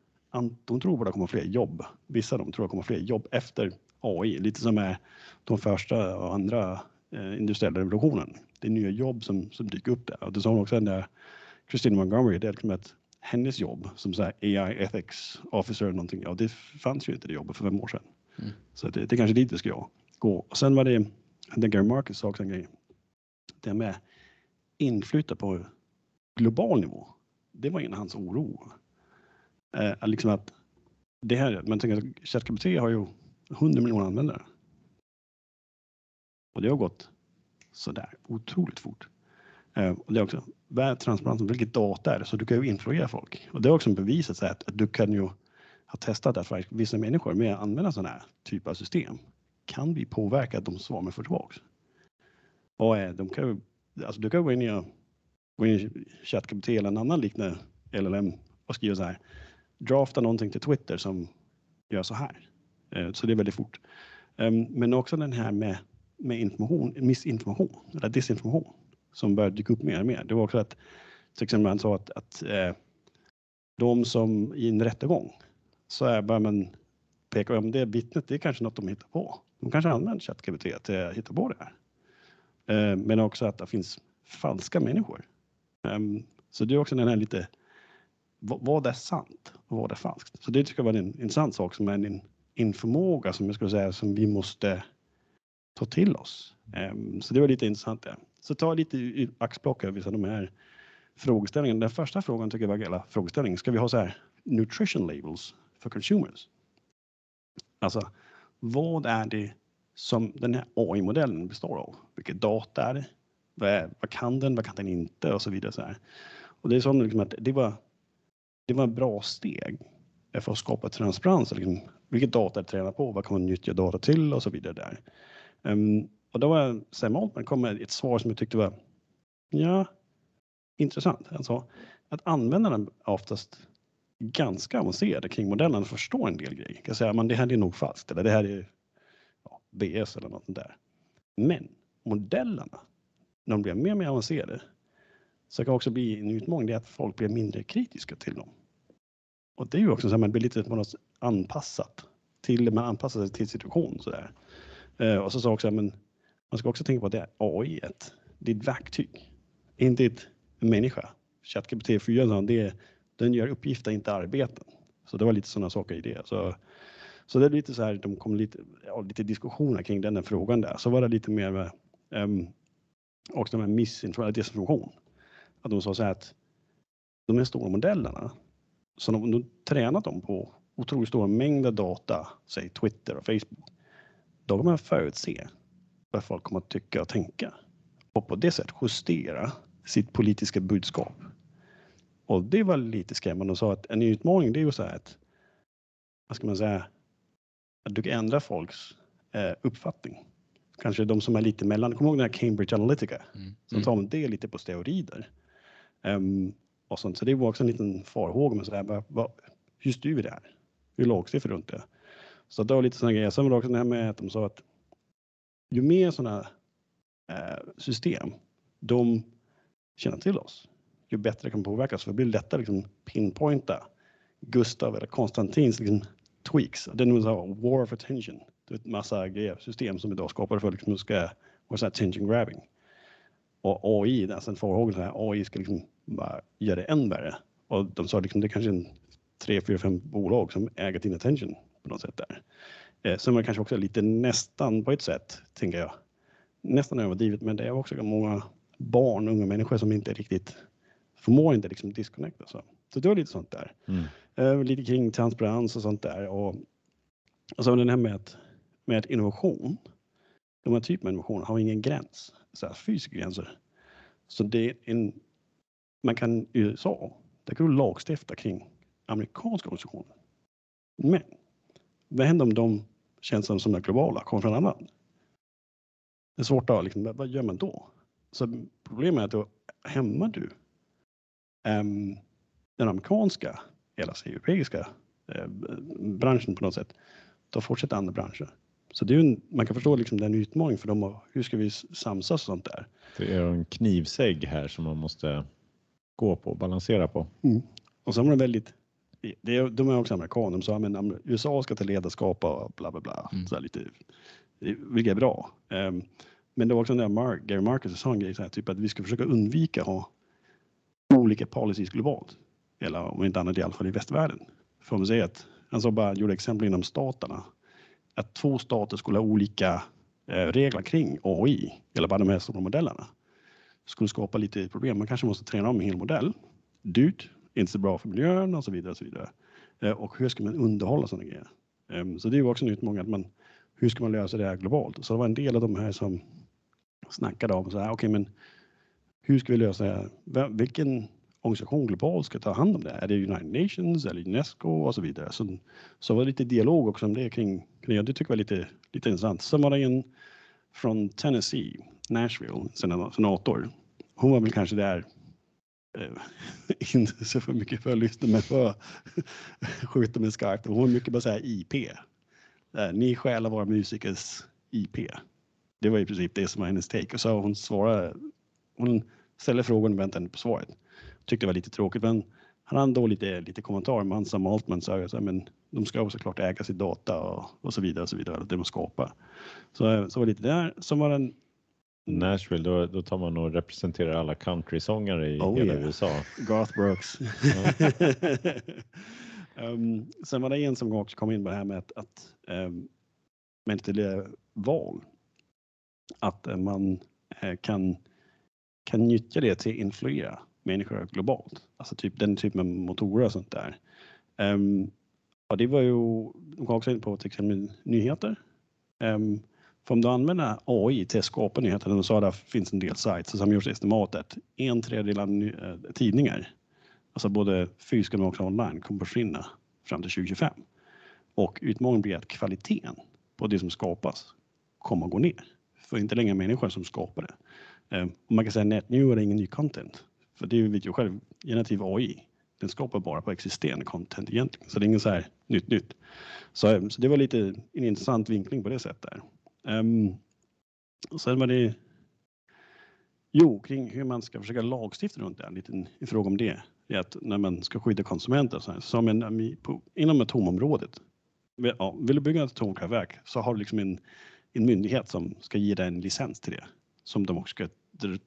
S3: de tror att det kommer fler jobb. Vissa de tror att det kommer fler jobb efter AI, lite som med de första och andra eh, industriella revolutionen. Det är nya jobb som, som dyker upp där. Och det sa hon också när Christine Montgomery, det är liksom att hennes jobb som så AI ethics officer eller någonting, ja det fanns ju inte det jobbet för fem år sedan. Mm. Så det, det kanske dit det ska gå. Och sen var det, det Gary Marcus sa också en grej, det med inflytande på global nivå. Det var en av hans oro. Eh, liksom att det här, men ChatGPT har ju 100 miljoner användare. Och det har gått sådär otroligt fort. Eh, och det är också, vad transparent vilket data är det? Så du kan ju influera folk. Och det är också beviset så att, att du kan ju ha testat att för vissa människor med att använda sådana här typer av system kan vi påverka att de svar man får tillbaks. Och eh, de kan ju, alltså du kan gå in i, gå in i ChatGPT eller en annan liknande LLM och skriva så här. Drafta någonting till Twitter som gör så här. Eh, så det är väldigt fort. Ehm, men också den här med, med information, missinformation eller desinformation som börjar dyka upp mer och mer. Det var också att till exempel han sa att, att eh, de som i en rättegång så är, bara man peka om det vittnet, det är kanske något de hittar på. De kanske använder ChatGPT till att hitta på det här. Eh, men också att det finns falska människor. Ehm, så det är också den här lite, vad är sant och vad är falskt? Så det tycker jag var en intressant sak som är en, en förmåga som jag skulle säga som vi måste ta till oss. Ehm, så det var lite intressant det. Så ta lite axplock över vissa av de här frågeställningarna. Den första frågan tycker jag var hela frågeställningen. Ska vi ha så här nutrition labels för consumers? Alltså, vad är det som den här AI-modellen består av? Vilket data är det? Vad, är, vad, kan den? Vad kan den inte? Och så vidare. Så här. Och det är som liksom att det var, det var ett bra steg för att skapa transparens. Liksom, vilket data är tränar på? Vad kan man nyttja data till? Och så vidare där. Um, och då var Sam Altman kom med ett svar som jag tyckte var ja, intressant. Alltså att användarna oftast ganska avancerade kring modellen och förstår en del grejer. Kan säga men det här är nog falskt eller det här är DS eller något sånt där. Men modellerna, när de blir mer och mer avancerade, så kan också bli en utmaning det är att folk blir mindre kritiska till dem. Och det är ju också så att man blir lite på något anpassat till, man anpassar sig till situationen sådär. Eh, och så sa också, men man ska också tänka på att det är AI, det är ett verktyg, inte ett människa. ChatGPT 4, det, den gör uppgifter, inte arbeten. Så det var lite sådana saker i det. Så, så det är lite så här, de kom lite, ja, lite diskussioner kring den frågan där. Så var det lite mer med ehm, um, också med missinformation, Att de sa så här att de här stora modellerna, som de, de tränat dem på otroligt stora mängder data, säg Twitter och Facebook, då kan man förutse vad folk kommer att tycka och tänka och på det sättet justera sitt politiska budskap. Och det var lite skrämmande och sa att en utmaning det är ju så här att, vad ska man säga, att du kan ändra folks eh, uppfattning. Kanske de som är lite mellan, kom ihåg den här Cambridge Analytica mm. som tar mm. det lite på steroider. Um, och sånt. Så det var också en liten farhåga med så här, vad, vad, hur styr vi det här? Hur lagstiftar runt det? Så det var lite sådana grejer. Sen var det också det här med att de sa att ju mer sådana eh, system de känner till oss, ju bättre kan påverkas. För det blir lättare att liksom pinpointa Gustav eller Konstantins liksom, tweaks. Det är nog så här war of attention. Det är ett massa grejer, system som idag skapar för liksom, ska vara attention grabbing. Och AI, alltså farhågan att AI ska liksom bara göra det än värre. Och de sa liksom det är kanske en tre, fyra, fem bolag som äger din attention på något sätt där. Eh, som är kanske också lite nästan på ett sätt, tänker jag, nästan överdrivet, men det är också många barn, unga människor som inte riktigt förmår inte liksom disconnecta. Så, så det var lite sånt där. Mm. Eh, lite kring transparens och sånt där. Och, och så den här med att, med att innovation, de här typen av innovation har ingen gräns, så här fysiska gränser. Så det är en, man kan i USA, där kan du lagstifta kring amerikanska organisationer. Men vad händer om de känns som är globala kommer från andra? land? Det är svårt att, liksom, vad gör man då? Så problemet är att då hämmar du um, den amerikanska, alltså europeiska uh, branschen på något sätt. Då fortsätter andra branscher. Så det är en, man kan förstå liksom den utmaningen för dem. Och hur ska vi samsas och sånt där?
S1: Det är en knivsägg här som man måste gå på, balansera på.
S3: Mm. Och så har man väldigt det är, de är också amerikaner, de sa men USA ska ta ledarskap och bla bla bla. Mm. Så lite, vilket är bra. Um, men det var också när Mark, Gary Marcus sa en grej, så här, typ att vi ska försöka undvika att ha olika policies globalt. Eller om inte annat i alla fall i västvärlden. För man säger att, han sa bara, gjorde exempel inom staterna, att två stater skulle ha olika eh, regler kring AI, eller bara de här stora modellerna. skulle skapa lite problem. Man kanske måste träna om en hel modell. Dyrt, inte så bra för miljön och så vidare. Och, så vidare. Eh, och hur ska man underhålla sådana grejer? Ehm, så det är också en utmaning att man, hur ska man lösa det här globalt? Så det var en del av de här som snackade om så här, okej okay, men hur ska vi lösa det här? Vilken organisation globalt ska ta hand om det? Är det United Nations eller Unesco och så vidare? Så, så var det lite dialog också om det kring, kring det tycker jag var lite, lite intressant. Sen var det en från Tennessee, Nashville, senator. Hon var väl kanske där eh, inte så för mycket för att lyssna men för skjuta med skarpt. Hon var mycket bara säga IP. Eh, ni stjäl våra musikers IP. Det var i princip det som var hennes take och så hon svarade. Hon ställde frågan och väntade på svaret tyckte det var lite tråkigt. Men han hade då lite, lite kommentarer med han Sam Altman sa så här, men de ska såklart äga sitt data och, och så vidare och så vidare, det de skapar. Så, så var det lite där. Så var den
S1: Nashville, då, då tar man och representerar alla countrysångare i oh, hela yeah. USA.
S3: Garth Brooks. um, sen var det en som också kom in på det här med att, att um, med val, att uh, man uh, kan, kan nyttja det till att influera människor globalt. Alltså typ den typen av motorer och sånt där. Ehm, um, och det var ju, de kom också in på till exempel nyheter. Um, för om du använder AI till att skapa nyheter, de sa att det finns en del sajter som gjort estimatet, en tredjedel av uh, tidningar, alltså både fysiska men också online, kommer att försvinna fram till 2025. Och utmaningen blir att kvaliteten på det som skapas kommer att gå ner. För inte längre människor som skapar det. Um, man kan säga net new är ingen ny content. För det vet ju själv, generativ AI, den skapar bara på existerande content egentligen. Så det är inget så här nytt nytt. Så, eh, så det var lite en intressant vinkling på det sättet. Um, och sen var det Jo, kring hur man ska försöka lagstifta runt det, en liten fråga om det. är att när man ska skydda konsumenter, så här, som en, eh, på, inom atomområdet. Ja, vill du bygga ett atomkraftverk så har du liksom en, en myndighet som ska ge dig en licens till det som de också ska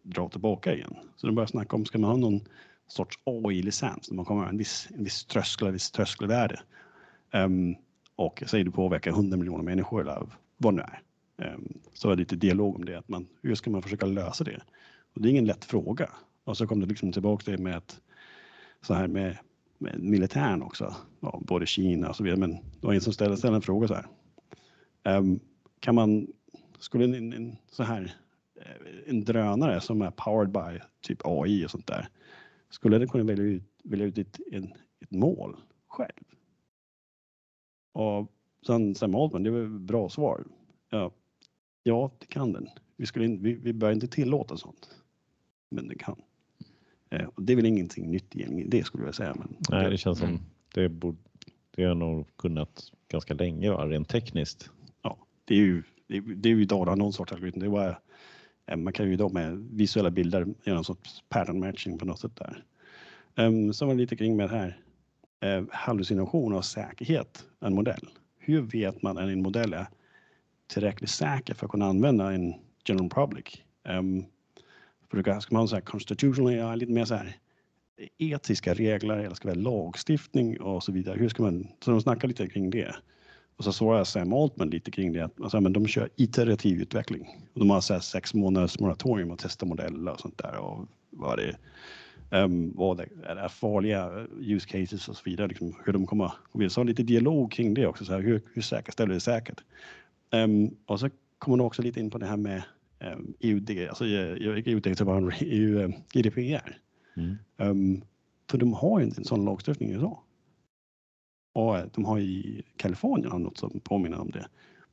S3: dra tillbaka igen. Så de börjar snacka om, ska man ha någon sorts AI-licens, man kommer ha en viss, en viss tröskel, en viss tröskelvärde. Um, och säger du påverkar 100 miljoner människor eller vad det nu är. Um, så är det lite dialog om det, att man, hur ska man försöka lösa det? Och det är ingen lätt fråga. Och så kom det liksom tillbaka det med att så här med, med militären också, ja, både Kina och så vidare. Men det var en som ställde, ställde en fråga så här. Um, kan man, skulle en, en så här en drönare som är powered by typ AI och sånt där. Skulle den kunna välja ut, välja ut ett, en, ett mål själv? Och sen Sam Altman, det var ett bra svar. Ja, ja det kan den. Vi, skulle in, vi, vi bör inte tillåta sånt. Men den kan. Eh, och det är väl ingenting nytt egentligen, det skulle jag säga. Men
S1: Nej, det känns som det borde det har nog kunnat ganska länge, va? rent tekniskt.
S3: Ja, det är ju, det är, det är ju idag någon sorts algoritm. Det var Eh, Eh, man kan ju då med visuella bilder göra en sorts pattern matching på något sätt där. Ehm, så var det lite kring med det här eh, hallucination och säkerhet, en modell. Hur vet man att en modell är tillräckligt säker för att kunna använda en general public? Ehm, ska man ha så här constitutional AI, lite mer så här etiska regler eller ska det vara lagstiftning och så vidare. Hur ska man, så de snackar lite kring det. Och så svarar Sam Altman lite kring det. Alltså, men de kör iterativ utveckling. Och de har så sex månaders moratorium att testa modeller och sånt där. Och vad det, um, vad det är farliga use cases och så vidare. Liksom, hur de kommer att ha lite dialog kring det också. Så här, hur, hur säkerställer det säkert? Um, och så kommer de också lite in på det här med um, EUD, alltså EU, EU, GDPR. Mm. Um, för de har ju inte en sån lagstiftning idag. Och de har i Kalifornien något som påminner om det.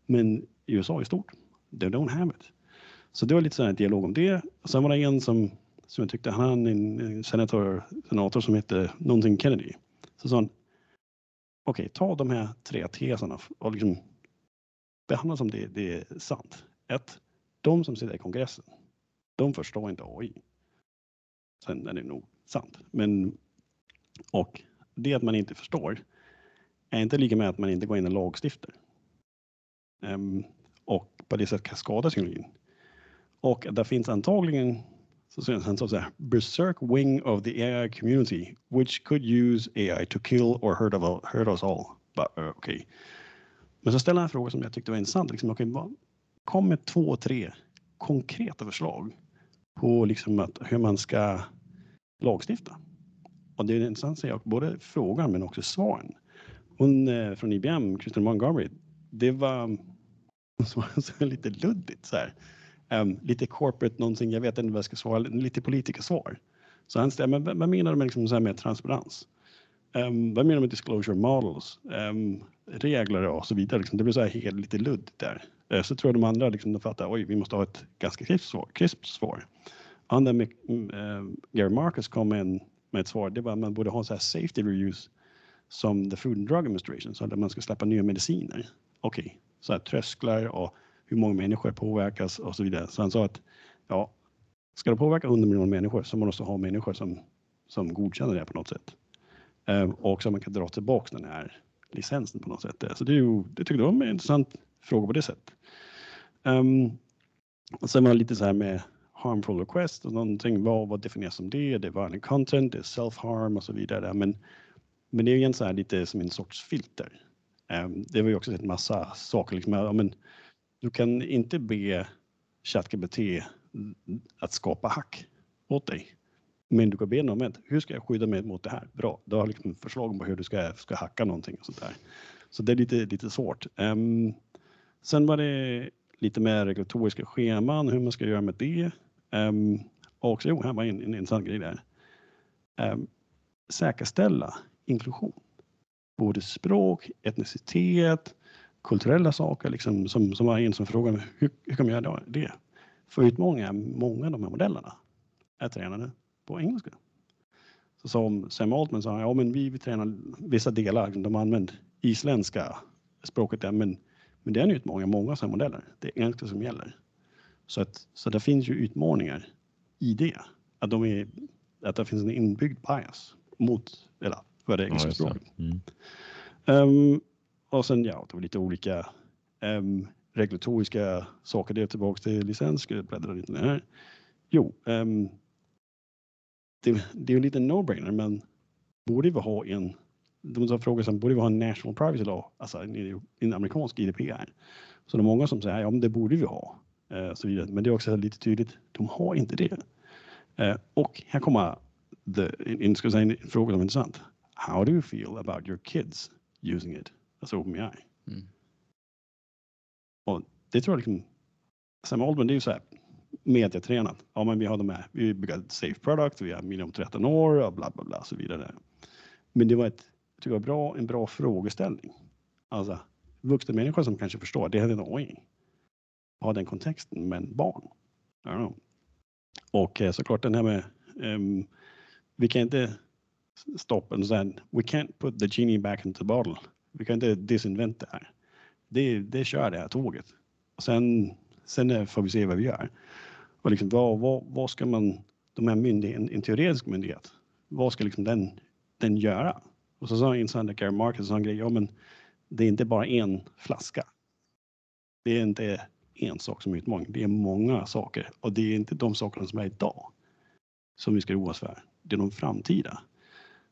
S3: Men i USA i stort, they don't have it. Så det var lite sån här dialog om det. Och sen var det en som, som jag tyckte, han en senator, senator som hette någonting Kennedy. Så sa han, okej, okay, ta de här tre teserna och liksom behandla som det, det är sant. Ett, de som sitter i kongressen, de förstår inte AI. Sen är det nog sant. Men, och det att man inte förstår, är inte lika med att man inte går in och lagstiftar. Um, och på det sättet kan skada synologin. Och det finns antagligen så sen så säger berserk wing of the AI community which could use AI to kill or hurt, of, hurt us all. But, uh, okay. Men så ställer han en fråga som jag tyckte var intressant. Liksom, okay, kom med två, tre konkreta förslag på liksom att, hur man ska lagstifta. Och det är intressant, intressant sak, både frågan men också svaren. Hon eh, från IBM, Kristen Montgomery, det var så, så lite luddigt så här. Um, lite corporate någonting, jag vet inte vad jag ska svara, lite politikersvar. Så han ställer, men vad menar du med, liksom så här med transparens? Um, vad menar du med disclosure models? Um, regler och så vidare. Liksom. Det blir så här helt lite luddigt där. Uh, så tror jag de andra liksom, de fattar, oj, vi måste ha ett ganska krispt svar. Crisp svar. Andra, uh, Gary Marcus kom in med ett svar, det var att man borde ha så här safety reviews som the Food and Drug Administration, så att man ska släppa nya mediciner. Okej, okay. så här trösklar och hur många människor påverkas och så vidare. Så han sa att ja, ska det påverka 100 miljoner människor så måste man ha människor som, som godkänner det på något sätt. Ehm, och så man kan dra tillbaka den här licensen på något sätt. Så det, är ju, det tyckte jag var en intressant fråga på det sättet. Um, och sen var det lite så här med harmful request och någonting. Vad, vad definieras som det? Det är violent content, det är self-harm och så vidare. Men, men det är ju så här lite som en sorts filter. Ehm, det har vi också sett massa saker. Liksom, ja, men, du kan inte be ChatGPT att skapa hack åt dig. Men du kan be dem hur ska jag skydda mig mot det här? Bra, du har liksom förslag på hur du ska, ska hacka någonting och sånt där. Så det är lite, lite svårt. Um, sen var det lite mer regulatoriska scheman, hur man ska göra med det. Um, och också, jo, här var en, en intressant grej där. Um, säkerställa inklusion. Både språk, etnicitet, kulturella saker liksom, som, som var en som frågade hur, hur kan man göra det? För utmaningar, många av de här modellerna är tränade på engelska. Så som Sam Altman sa, ja men vi, vi tränar vissa delar, de använder isländska språket där, men, men det är en utmaning, många sådana modeller. Det är engelska som gäller. Så, att, så det finns ju utmaningar i det. Att, de är, att det finns en inbyggd bias mot, eller för det engelska ja, språket. Mm. Um, och sen ja, det var lite olika um, regulatoriska saker. Det är tillbaka till licens, ska jag bläddra lite här. Jo, um, det, det är en liten no-brainer, men borde vi ha en de som frågar sig, borde vi ha en national privacy law, alltså en, en amerikansk IDPR? Så det är många som säger, ja men det borde vi ha. Eh, så vidare. Men det är också lite tydligt, de har inte det. Eh, och här kommer the, in, ska säga, en fråga som är intressant. How do you feel about your kids using it? Alltså OpenAI. Mm. Och det tror jag liksom, Sam Altman, det är ju så här mediatränat. Ja, men vi har de här, vi bygger ett safe product, vi har minimum 13 år och bla bla bla så vidare. Men det var ett, tycker jag, bra, en bra frågeställning. Alltså vuxna människor som kanske förstår, det är en oj, ha den kontexten, men barn. Och eh, såklart den här med, um, vi kan inte stopp och säga, we can't put the genie back into the bottle. Vi kan inte disinvent det här. Det, det kör det här tåget. Och sen, sen eh, får vi se vad vi gör. Och liksom, vad, vad, vad ska man, de här myndigheten, en teoretisk myndighet, vad ska liksom den, den göra? Och så sa insider Market sa en grej, ja men det är inte bara en flaska. Det är inte en sak som är utmaning, det är många saker och det är inte de sakerna som är idag som vi ska roa oss för. Det är de framtida.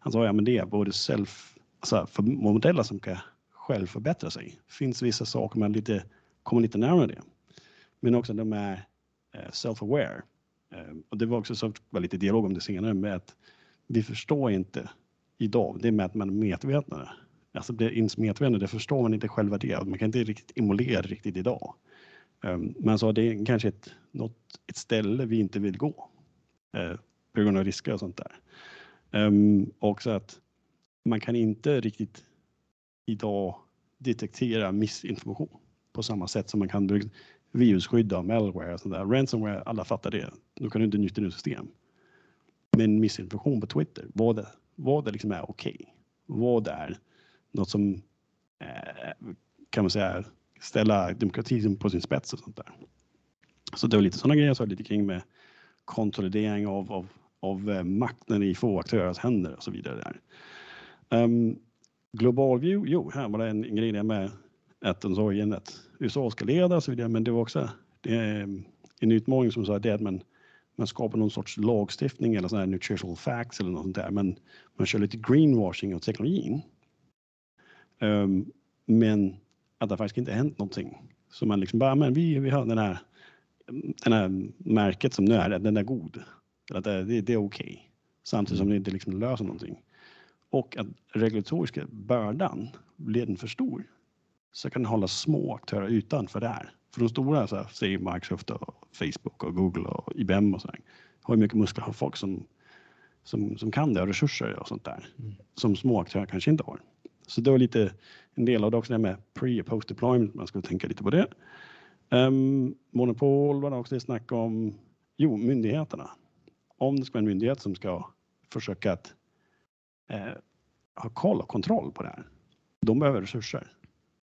S3: Han sa, ja men det är både self, alltså för modeller som kan själv förbättra sig. finns vissa saker man lite, kommer lite närmare det. Men också de är eh, self-aware. Eh, och det var också så, var lite dialog om det senare med att vi förstår inte idag, det är med att man är medvetna. Alltså det är medvetna, det förstår man inte själva det. Man kan inte riktigt emulera riktigt idag. Eh, men så det är kanske ett, något, ett ställe vi inte vill gå på grund av risker och sånt där. Ehm, um, också att man kan inte riktigt idag detektera missinformation på samma sätt som man kan virusskydd av malware och sånt där. Ransomware, alla fattar det. Då kan du inte nyttja ditt system. Men missinformation på Twitter, vad det, vad det liksom är okej. Okay. Vad är något som eh, kan man säga ställa demokratin på sin spets och sånt där. Så det var lite sådana grejer, så lite kring med konsolidering av, av, av eh, makten i få aktörers händer och så vidare. Där. Um, global view, jo, här var det en, en grej där med att sa igen att USA ska leda och så vidare, men det var också det en utmaning som sa det att man, man skapar någon sorts lagstiftning eller sån här nutritional facts eller något sånt där, men man kör lite greenwashing av teknologin. Um, men att det faktiskt inte hänt någonting. Så man liksom bara, men vi, vi har den här den här märket som nu är, den är god. Att det, det, det är okej. Okay. Samtidigt som det inte liksom löser någonting. Och att regulatoriska bördan blir den för stor så kan den hålla små aktörer utanför det här. För de stora, så här, säger Microsoft och Facebook och Google och IBM och sådär, har ju mycket muskler, har folk som, som, som kan det och resurser och sånt där mm. som små aktörer kanske inte har. Så det var lite en del av det också det med pre och post deployment, man skulle tänka lite på det. Um, monopol var det också snack om. Jo, myndigheterna. Om det ska vara en myndighet som ska försöka att eh, ha koll och kontroll på det här. De behöver resurser.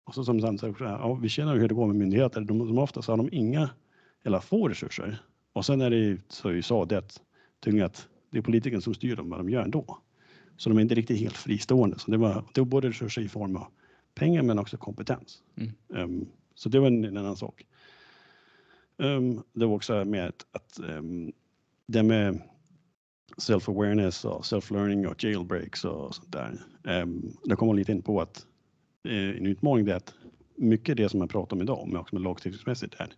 S3: Och så som Sand säger, ja, vi känner hur det går med myndigheter. De, de oftast har de inga eller få resurser. Och sen är det så vi sa det att det är politikerna som styr dem vad de gör ändå. Så de är inte riktigt helt fristående. Så det var, det var både resurser i form av pengar men också kompetens. Mm. Um, så det var en, en annan sak. Um, det var också med att, att um, det med self-awareness och self-learning och jailbreaks och sånt där. Ehm, det kommer lite in på att eh, en utmaning är att mycket det som jag pratar om idag, men också med lagstiftningsmässigt, är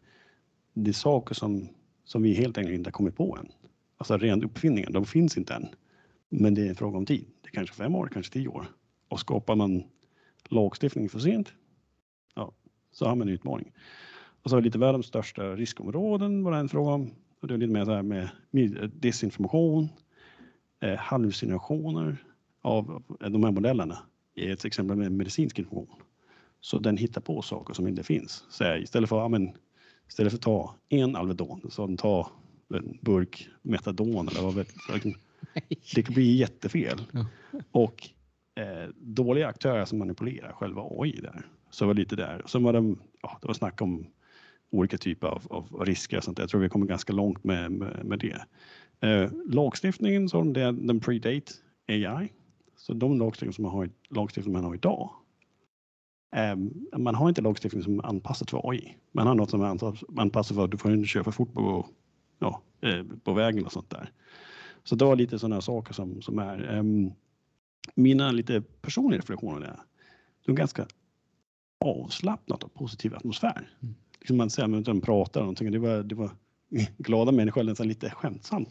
S3: det är saker som, som vi helt enkelt inte har kommit på än. Alltså rent uppfinningar, de finns inte än. Men det är en fråga om tid. Det är kanske fem år, kanske tio år. Och skapar man lagstiftning för sent, ja, så har man en utmaning. Och så har vi lite världens största riskområden var det en fråga om. Och det är lite mer så här med desinformation, eh, hallucinationer av de här modellerna. är ett exempel med medicinsk information. Så den hittar på saker som inte finns. Så istället för, ja, men, istället för att ta en Alvedon så den tar en burk Metadon eller vad vet jag. Det blir jättefel. Och eh, dåliga aktörer som manipulerar själva AI där. Så var lite där. Sen var det, ja, det var snack om olika typer av, av risker och sånt. Jag tror vi kommer ganska långt med, med, med det. Eh, lagstiftningen som det, den predate AI. Så de lagstiftningar som man har, lagstiftning man har idag. Eh, man har inte lagstiftning som är anpassad för AI. Man har något som är anpassat för att du får inte köra för fort på, ja, eh, på vägen och sånt där. Så det var lite sådana saker som, som är ehm, mina lite personliga reflektioner. Där. De är ganska avslappnat och positiv atmosfär. Mm. Liksom man ser att de pratar någonting. Det var, det var glada människor, nästan lite skämtsamt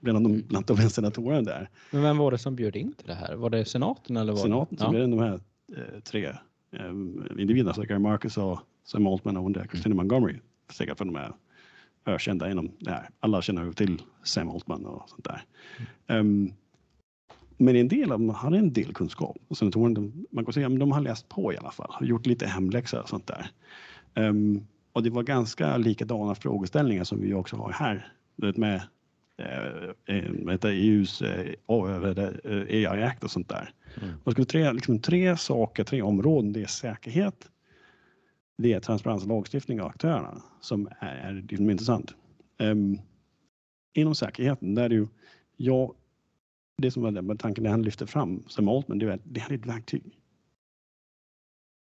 S3: bland de, bland de senatorerna där.
S2: Men vem var det som bjöd in till det här? Var det senaten? Eller var
S3: senaten
S2: det?
S3: som ja. de här eh, tre eh, individerna, så Gary Marcus och Sam Altman och Christina mm. Montgomery. Säkert för de är ökända inom det här. Alla känner ju till Sam Altman och sånt där. Mm. Um, men en del av dem hade en del kunskap. Och senatorerna, man kan säga att de har läst på i alla fall, har gjort lite hemläxa och sånt där. Um, och det var ganska likadana frågeställningar som vi också har här. med eh, eh EUs eh, AI Act och sånt där. Mm. Man skulle tre, liksom, tre saker, tre områden. Det är säkerhet, det är transparens och lagstiftning av aktörerna som är, är liksom intressant. Um, inom säkerheten, där är ju, ja, det som var den tanken han lyfter fram som Altman, det är det här är ett verktyg.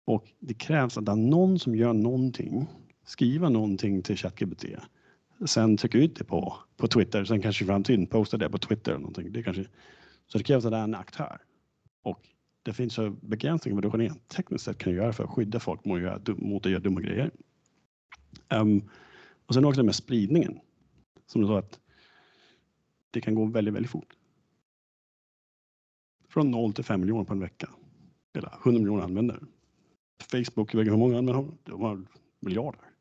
S3: Och det krävs att det är någon som gör någonting, skriva någonting till ChatGPT, sen trycka ut det på, på Twitter, sen kanske i framtiden posta det på Twitter eller någonting. Det kanske, så det krävs att det är en aktör. Och det finns så begränsningar vad du rent tekniskt sett kan göra för att skydda folk mot att göra, mot att göra dumma grejer. Um, och sen också det med spridningen. Som du sa att det kan gå väldigt, väldigt fort. Från 0 till 5 miljoner på en vecka. Eller 100 miljoner användare. Facebook, hur många användare har de? har miljarder.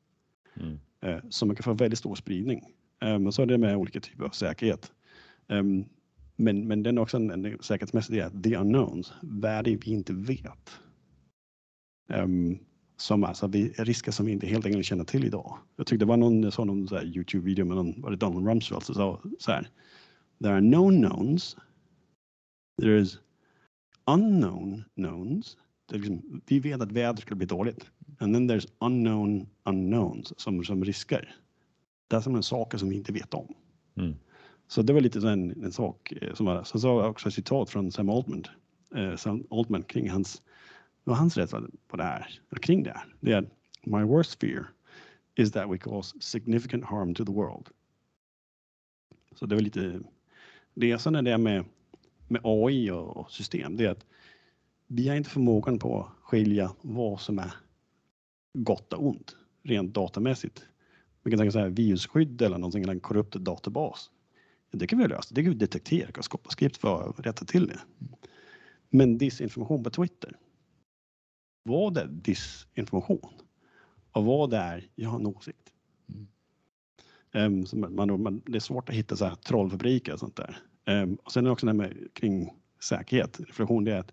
S3: Mm. Eh, så man kan få väldigt stor spridning. Um, och så är det med olika typer av säkerhet. Ehm, men, men den är också en, en säkerhetsmässig del, the unknowns, vad är det vi inte vet? Ehm, som alltså vi, risker som vi inte helt enkelt känner till idag. Jag tyckte det var någon, sån någon Youtube-video med någon, var det Donald Rumsfeld som sa så här. There are known knowns. There is unknown knowns. Liksom, vi vet att vädret skulle bli dåligt. And then there's unknown unknowns som, som risker. Det är som en saker som vi inte vet om. Mm. Så det var lite en, en sak eh, som var. Sen så har jag också ett citat från Sam Altman, eh, Sam Altman kring hans, vad hans rädsla på det här, kring det här. Det är My worst fear is that we cause significant harm to the world. Så det var lite det. Sen är det med, med AI och, och system, det är att vi har inte förmågan på att skilja vad som är gott och ont rent datamässigt. Vi kan tänka så här virusskydd eller någonting, eller en korrupt databas. Det kan vi lösa. Det kan vi detektera och skapa skript för att rätta till det. Men disinformation på Twitter. Vad är disinformation? Och vad är jag har en åsikt? Ehm, um, så man, man, det är svårt att hitta så här trollfabriker och sånt där. Um, och sen är det också det här med kring säkerhet, reflektion, det är att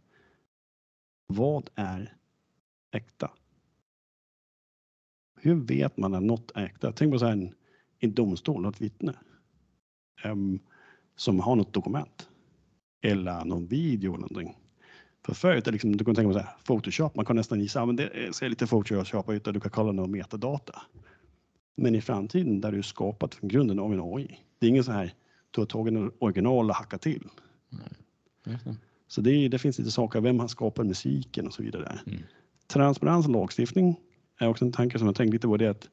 S3: vad är äkta? Hur vet man att något är äkta? Tänk på så här en, en domstol, något vittne um, som har något dokument eller någon video eller någonting. För förut, liksom, du kan tänka på så här, Photoshop, man kan nästan gissa, men det ser lite Photoshop ut och du kan kolla någon metadata. Men i framtiden där du är skapat från grunden av en AI. Det är ingen så här, du har tagit en original och hackat till. Nej. Så det, det, finns lite saker, vem har skapat musiken och så vidare. Mm. Transparens och lagstiftning är också en tanke som jag tänkt lite på det att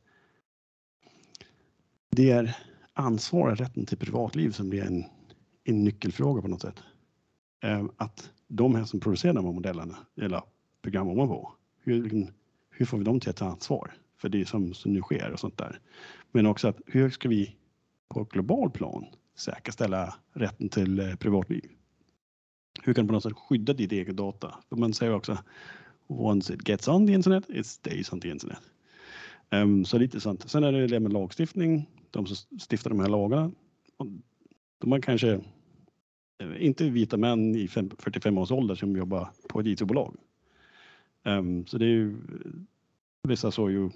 S3: det är ansvar och rätten till privatliv som blir en, en nyckelfråga på något sätt. Ehm, att de här som producerar de här modellerna eller program ovanpå, hur, hur får vi dem till att ta ansvar för det som, som nu sker och sånt där. Men också att hur ska vi på ett global plan säkerställa rätten till eh, privatliv? Hur kan du på något sätt skydda ditt eget data? För man säger också once it gets on the internet, it stays on the internet. Um, så lite sånt. Sen är det det med lagstiftning de som stiftar de här lagarna. De är kanske eh, inte vita män i 45 års ålder som jobbar på ett IT-bolag. Um, så det är ju, vissa såg ju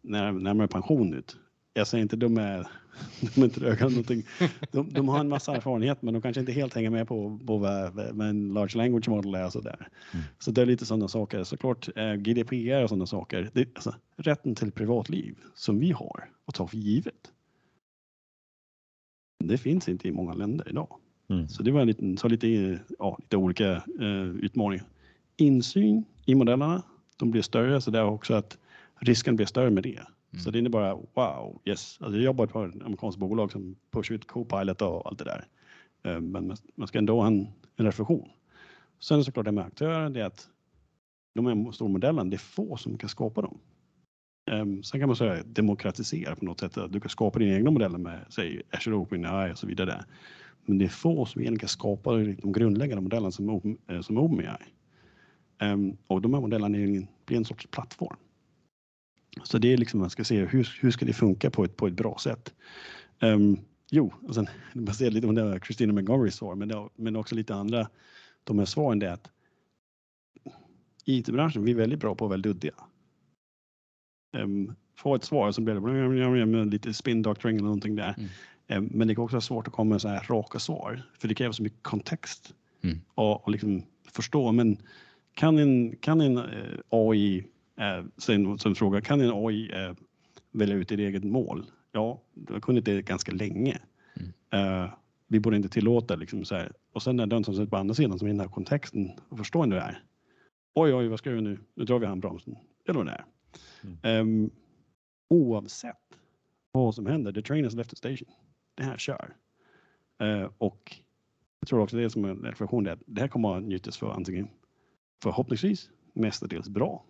S3: när, närmare pension ut. Jag säger inte de är, de är inte röka någonting. De, de, har en massa erfarenhet men de kanske inte helt hänger med på, på vad, en large language model är och så där. Mm. Så det är lite sådana saker. Såklart eh, GDPR och sådana saker. Det, alltså, rätten till privatliv som vi har och tar för givet. Det finns inte i många länder idag. Mm. Så det var en liten, så lite, ja, lite olika eh, utmaningar. Insyn i modellerna, de blir större så det är också att risken blir större med det. Mm. Så det innebär wow, yes. Alltså jag jobbar på ett amerikanskt bolag som pushar ut Copilot och allt det där. Eh, men man ska ändå ha en, en reflektion. Sen såklart det med aktörer, det är att de här stora modellerna, det är få som kan skapa dem. Um, sen kan man säga demokratisera på något sätt. Att du kan skapa dina egna modeller med säg Azure OpenAI och så vidare. Men det är få som egentligen kan skapa de grundläggande modellerna som, eh, som OpenAI. Um, och de här modellerna blir en sorts plattform. Så det är liksom man ska se hur, hur ska det funka på ett, på ett bra sätt. Um, jo, och sen baserat lite på det Christina Montgomerys svar, men, det, men också lite andra. De här svaren det är att IT-branschen, vi är väldigt bra på att vara luddiga um, få ett svar som blir det lite spin doctoring eller någonting där. Mm. Um, men det kan också vara svårt att komma med så här raka svar för det kräver så mycket kontext mm. och, och liksom förstå. Men kan en, kan en uh, eh, AI, eh, sen, som fråga, kan en AI eh, välja ut ett eget mål? Ja, det har kunnat det ganska länge. Mm. Uh, vi borde inte tillåta liksom så här. Och sen är den som sitter på andra sidan som är i den här kontexten och förstår ändå det här. Oj, oj, vad ska vi nu? Nu drar vi handbromsen. Eller vad det är. Mm. Um, oavsett vad som händer, the train has left the station. Det här kör. Uh, och jag tror också det är som en reflektion, det, det här kommer att nyttjas för antingen förhoppningsvis mestadels bra,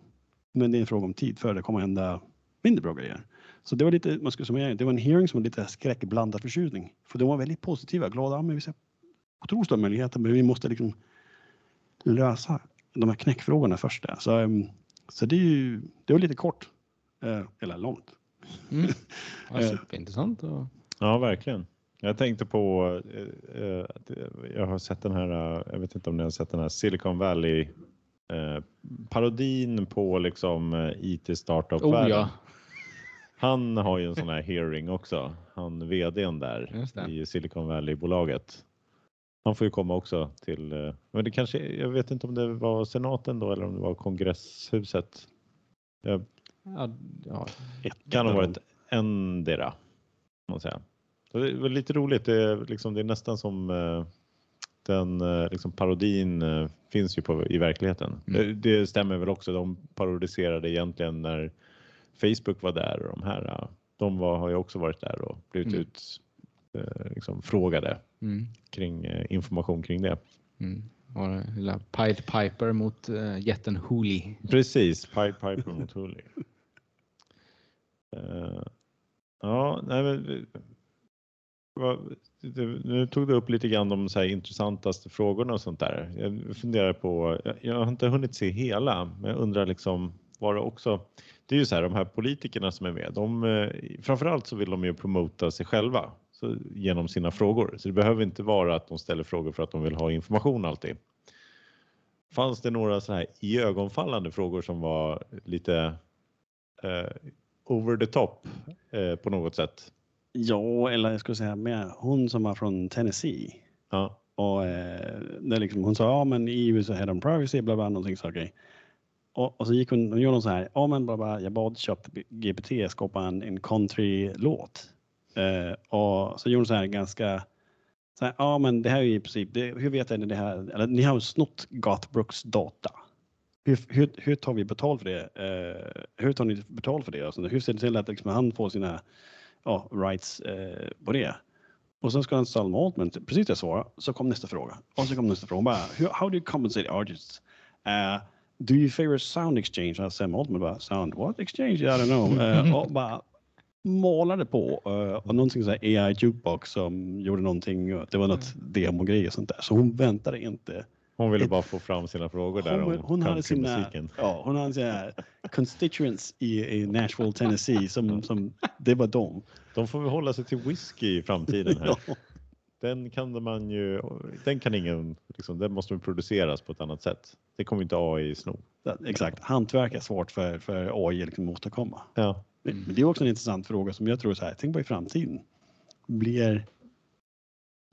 S3: men det är en fråga om tid för det kommer att hända mindre bra grejer. Så det var lite, man skulle säga, det var en hearing som var lite skräckblandad förtjusning. För de var väldigt positiva, glada, men vi ser otroligt stora möjligheter, men vi måste liksom lösa de här knäckfrågorna först. Där. Så um, så det, är ju, det var lite kort, eh, eller långt.
S2: Mm. Ja, superintressant. Och...
S1: Ja, verkligen. Jag tänkte på, eh, eh, jag har sett den här, jag vet inte om ni har sett den här Silicon Valley parodin på liksom IT startup
S2: oh, ja.
S1: Han har ju en sån här hearing också, han vdn där i Silicon Valley-bolaget. Han får ju komma också till, eh, men det kanske, jag vet inte om det var senaten då eller om det var kongresshuset. Jag, ja, ja, kan ha varit endera. Man säga. Det var lite roligt, det är, liksom, det är nästan som eh, den eh, liksom, parodin finns ju på, i verkligheten. Mm. Det, det, stämmer väl också, de parodiserade egentligen när Facebook var där och de här, de var, har ju också varit där och blivit mm. ut Eh, liksom, frågade mm. kring eh, information kring det.
S2: Mm. Och lilla Pied Piper mot uh, jätten Hooli.
S1: Precis, Pied Piper mot Hooli. Uh, Ja, nej, men, nu tog du upp lite grann de så intressantaste frågorna och sånt där. Jag funderar på, jag har inte hunnit se hela, men jag undrar liksom var det också, det är ju så här de här politikerna som är med, de, eh, framförallt så vill de ju promota sig själva så, genom sina frågor. Så det behöver inte vara att de ställer frågor för att de vill ha information alltid. Fanns det några så här iögonfallande frågor som var lite eh, over the top eh, på något sätt?
S3: Ja, eller jag skulle säga med hon som var från Tennessee.
S1: Ja.
S3: Och eh, det liksom, hon sa, ja men i USA har de privacy, bla bla, någonting så okej. Och, och, så gick hon, hon gjorde hon så här, ja men bla bla, jag bad ChatGPT skapa en, en country-låt. Eh, och så gjorde hon så här ganska, så här, ja men det här är ju i princip, det, hur vet jag det här, eller ni har snott Gothbrooks data. Hur, hur, hur tar vi betalt för det? Eh, hur tar ni betalt för det? Alltså, hur ser det till att liksom, han får sina ja, rights eh, på det? Och sen ska han ställa Altman, precis det jag svarade, så kom nästa fråga. Och så kom nästa fråga, bara, how do you compensate artists? Uh, do you favor sound exchange? Och Sam Altman bara, sound what exchange? I don't know. Uh, och bara målade på. Uh, och någonting så AI jukebox som gjorde någonting, det var något mm. demogrej och sånt där. Så hon väntade inte
S1: hon ville bara få fram sina frågor där
S3: hon, om hon hade sina, ja, hon hade sina constituents i, i Nashville, Tennessee som, som det var dem.
S1: De får väl hålla sig till whisky i framtiden här. ja. Den kan man ju, den kan ingen, liksom, den måste produceras på ett annat sätt. Det kommer inte AI sno.
S3: Exakt, hantverk är svårt för, för AI liksom att åstadkomma.
S1: Ja.
S3: Men, det är också en intressant fråga som jag tror så här, tänk på i framtiden. Blir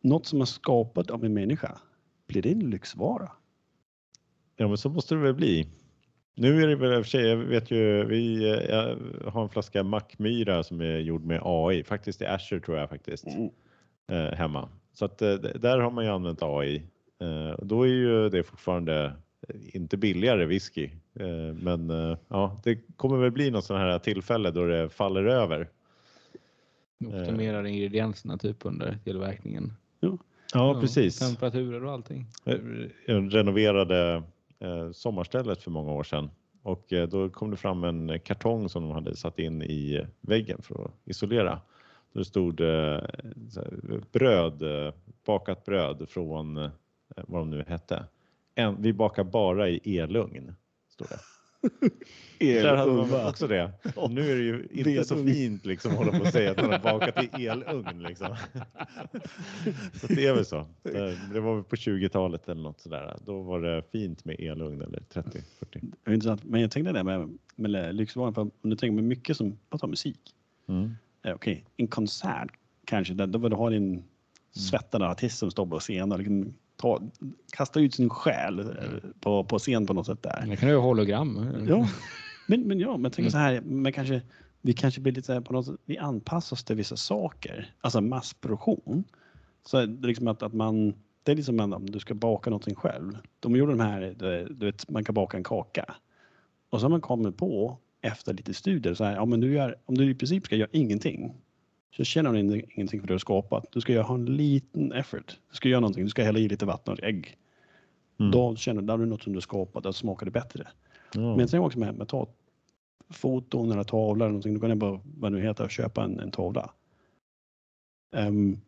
S3: något som är skapat av en människa blir det en lyxvara?
S1: Ja, men så måste det väl bli. Nu är det väl i och för sig, jag vet ju, vi jag har en flaska Mackmyra som är gjord med AI, faktiskt i Azure tror jag faktiskt, mm. eh, hemma. Så att eh, där har man ju använt AI. Eh, då är ju det fortfarande inte billigare whisky, eh, men eh, ja, det kommer väl bli något sådant här tillfälle då det faller över.
S2: Optimerar ingredienserna typ under tillverkningen.
S1: Ja. Ja, precis.
S2: Temperaturer och allting.
S1: Jag renoverade eh, sommarstället för många år sedan och eh, då kom det fram en kartong som de hade satt in i väggen för att isolera. Där det stod eh, bröd, bakat bröd från vad de nu hette. En, vi bakar bara i elugn, står det. Där hade man också det. Och nu är det ju inte det så fint liksom hålla på att säga att man har bakat i elugn liksom. Så det är väl så. Det var väl på 20-talet eller något sådär. Då var det fint med elugn eller 30, 40.
S3: Intressant. Men jag tänkte det med, med lyxvaran, för om du tänker med mycket som, bara ta musik.
S1: Mm.
S3: Okej, okay. en konsert kanske, där, då vill du ha din svettande artist som står på scen och liksom ta, kasta ut sin själ eh, på, på scen på något sätt där.
S2: Det kan ju hologram.
S3: Ja, men, men ja, men tänk mm. så här, men kanske, vi kanske blir lite så här på något sätt, vi anpassar oss till vissa saker, alltså massproduktion. Så det är liksom att, att man, det är liksom om du ska baka någonting själv. De gjorde de här, du vet, man kan baka en kaka. Och så har man kommit på efter lite studier så här, ja men du gör, om du i princip ska göra ingenting så känner hon ingenting för det du har skapat. Du ska ha en liten effort. Du ska göra någonting. Du ska hälla i lite vatten och ägg. Mm. Då känner du, att du något som du har skapat, då smakar det bättre. Mm. Men sen också med, med ta foton eller tavlor eller någonting. Du kan bara, vad det heter, köpa en, en tavla. Um, ehm,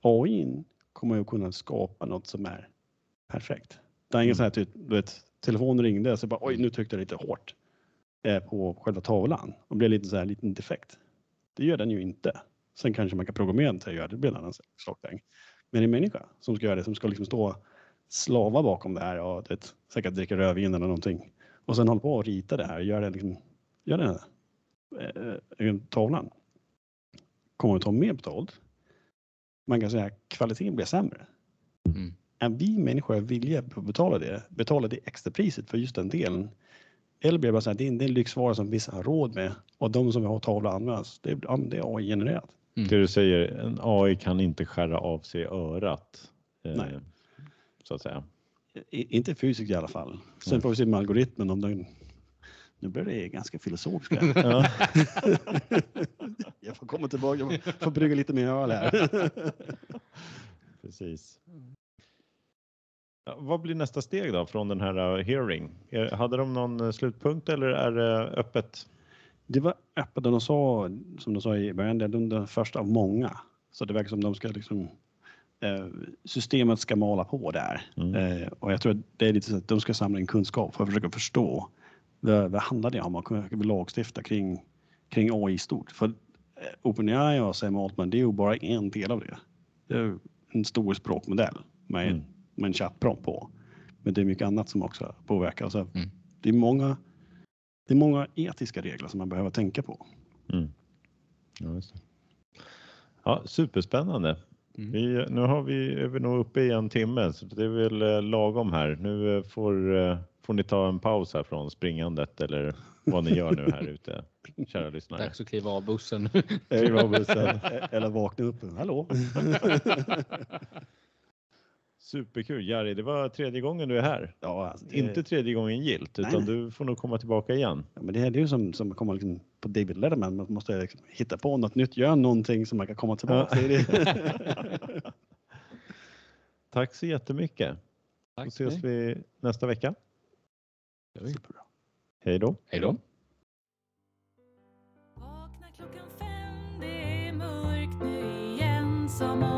S3: AI kommer ju kunna skapa något som är perfekt. Det är ingen mm. så här typ, du vet, telefonen ringde så bara oj, nu tryckte jag lite hårt eh, på själva tavlan och blev lite så här liten defekt. Det gör den ju inte. Sen kanske man kan programmera den till att göra det, det blir en annan sak. Men en människa som ska göra det, som ska liksom stå slava bakom det här och det, säkert dricka rödvin eller någonting och sen hålla på och rita det här, göra det liksom, gör den här äh, tavlan. Kommer att ta mer betalt. Man kan säga att kvaliteten blir sämre. Mm. Är vi människor villiga att betala det, betala det extra priset för just den delen eller blir det bara så här, det är en lyxvara som vissa har råd med och de som vill ha tavla används. Det är, ja, det är AI-genererat.
S1: Mm. Det du säger, en AI kan inte skära av sig örat.
S3: Eh, Nej.
S1: Så att säga.
S3: I, inte fysiskt i alla fall. Sen mm. får vi se med algoritmen om den nu blir det ganska filosofiskt. Ja. jag får komma tillbaka, jag får brygga lite mer öl här.
S1: Precis. Vad blir nästa steg då från den här uh, hearing? Hade de någon uh, slutpunkt eller är det öppet?
S3: Det var öppet och de sa, som de sa i början, det är den första av många. Så det verkar som de ska liksom eh, systemet ska mala på där. Mm. Eh, och jag tror att det är lite så att de ska samla in kunskap för att försöka förstå vad, vad handlar det om? Man kan lagstifta kring, kring AI stort. För eh, OpenAI och Sam Altman, det är ju bara en del av det. Det är en stor språkmodell med, mm. Med en chattprompt på. Men det är mycket annat som också påverkar. Så mm. det, är många, det är många etiska regler som man behöver tänka på. Mm.
S1: Ja, ja, superspännande. Mm. Vi, nu har vi, är vi nog uppe i en timme så det är väl eh, lagom här. Nu eh, får, eh, får ni ta en paus här från springandet eller vad ni gör nu här ute, kära lyssnare.
S2: Dags att kliva av bussen.
S3: kliva av bussen eller vakna upp. Hallå!
S1: Superkul Jari, det var tredje gången du är här.
S3: Ja, alltså
S1: det... Inte tredje gången gilt utan nej, du får nog komma tillbaka igen.
S3: Ja, men det här är ju som, som att komma liksom på David Letterman, man måste liksom hitta på något nytt, göra någonting som man kan komma tillbaka till.
S1: Tack så jättemycket. Tack så ses vi nästa vecka.
S3: Superbra.
S1: Hej då.
S2: Hej då.
S4: Vakna klockan fem, det är mörkt nu igen som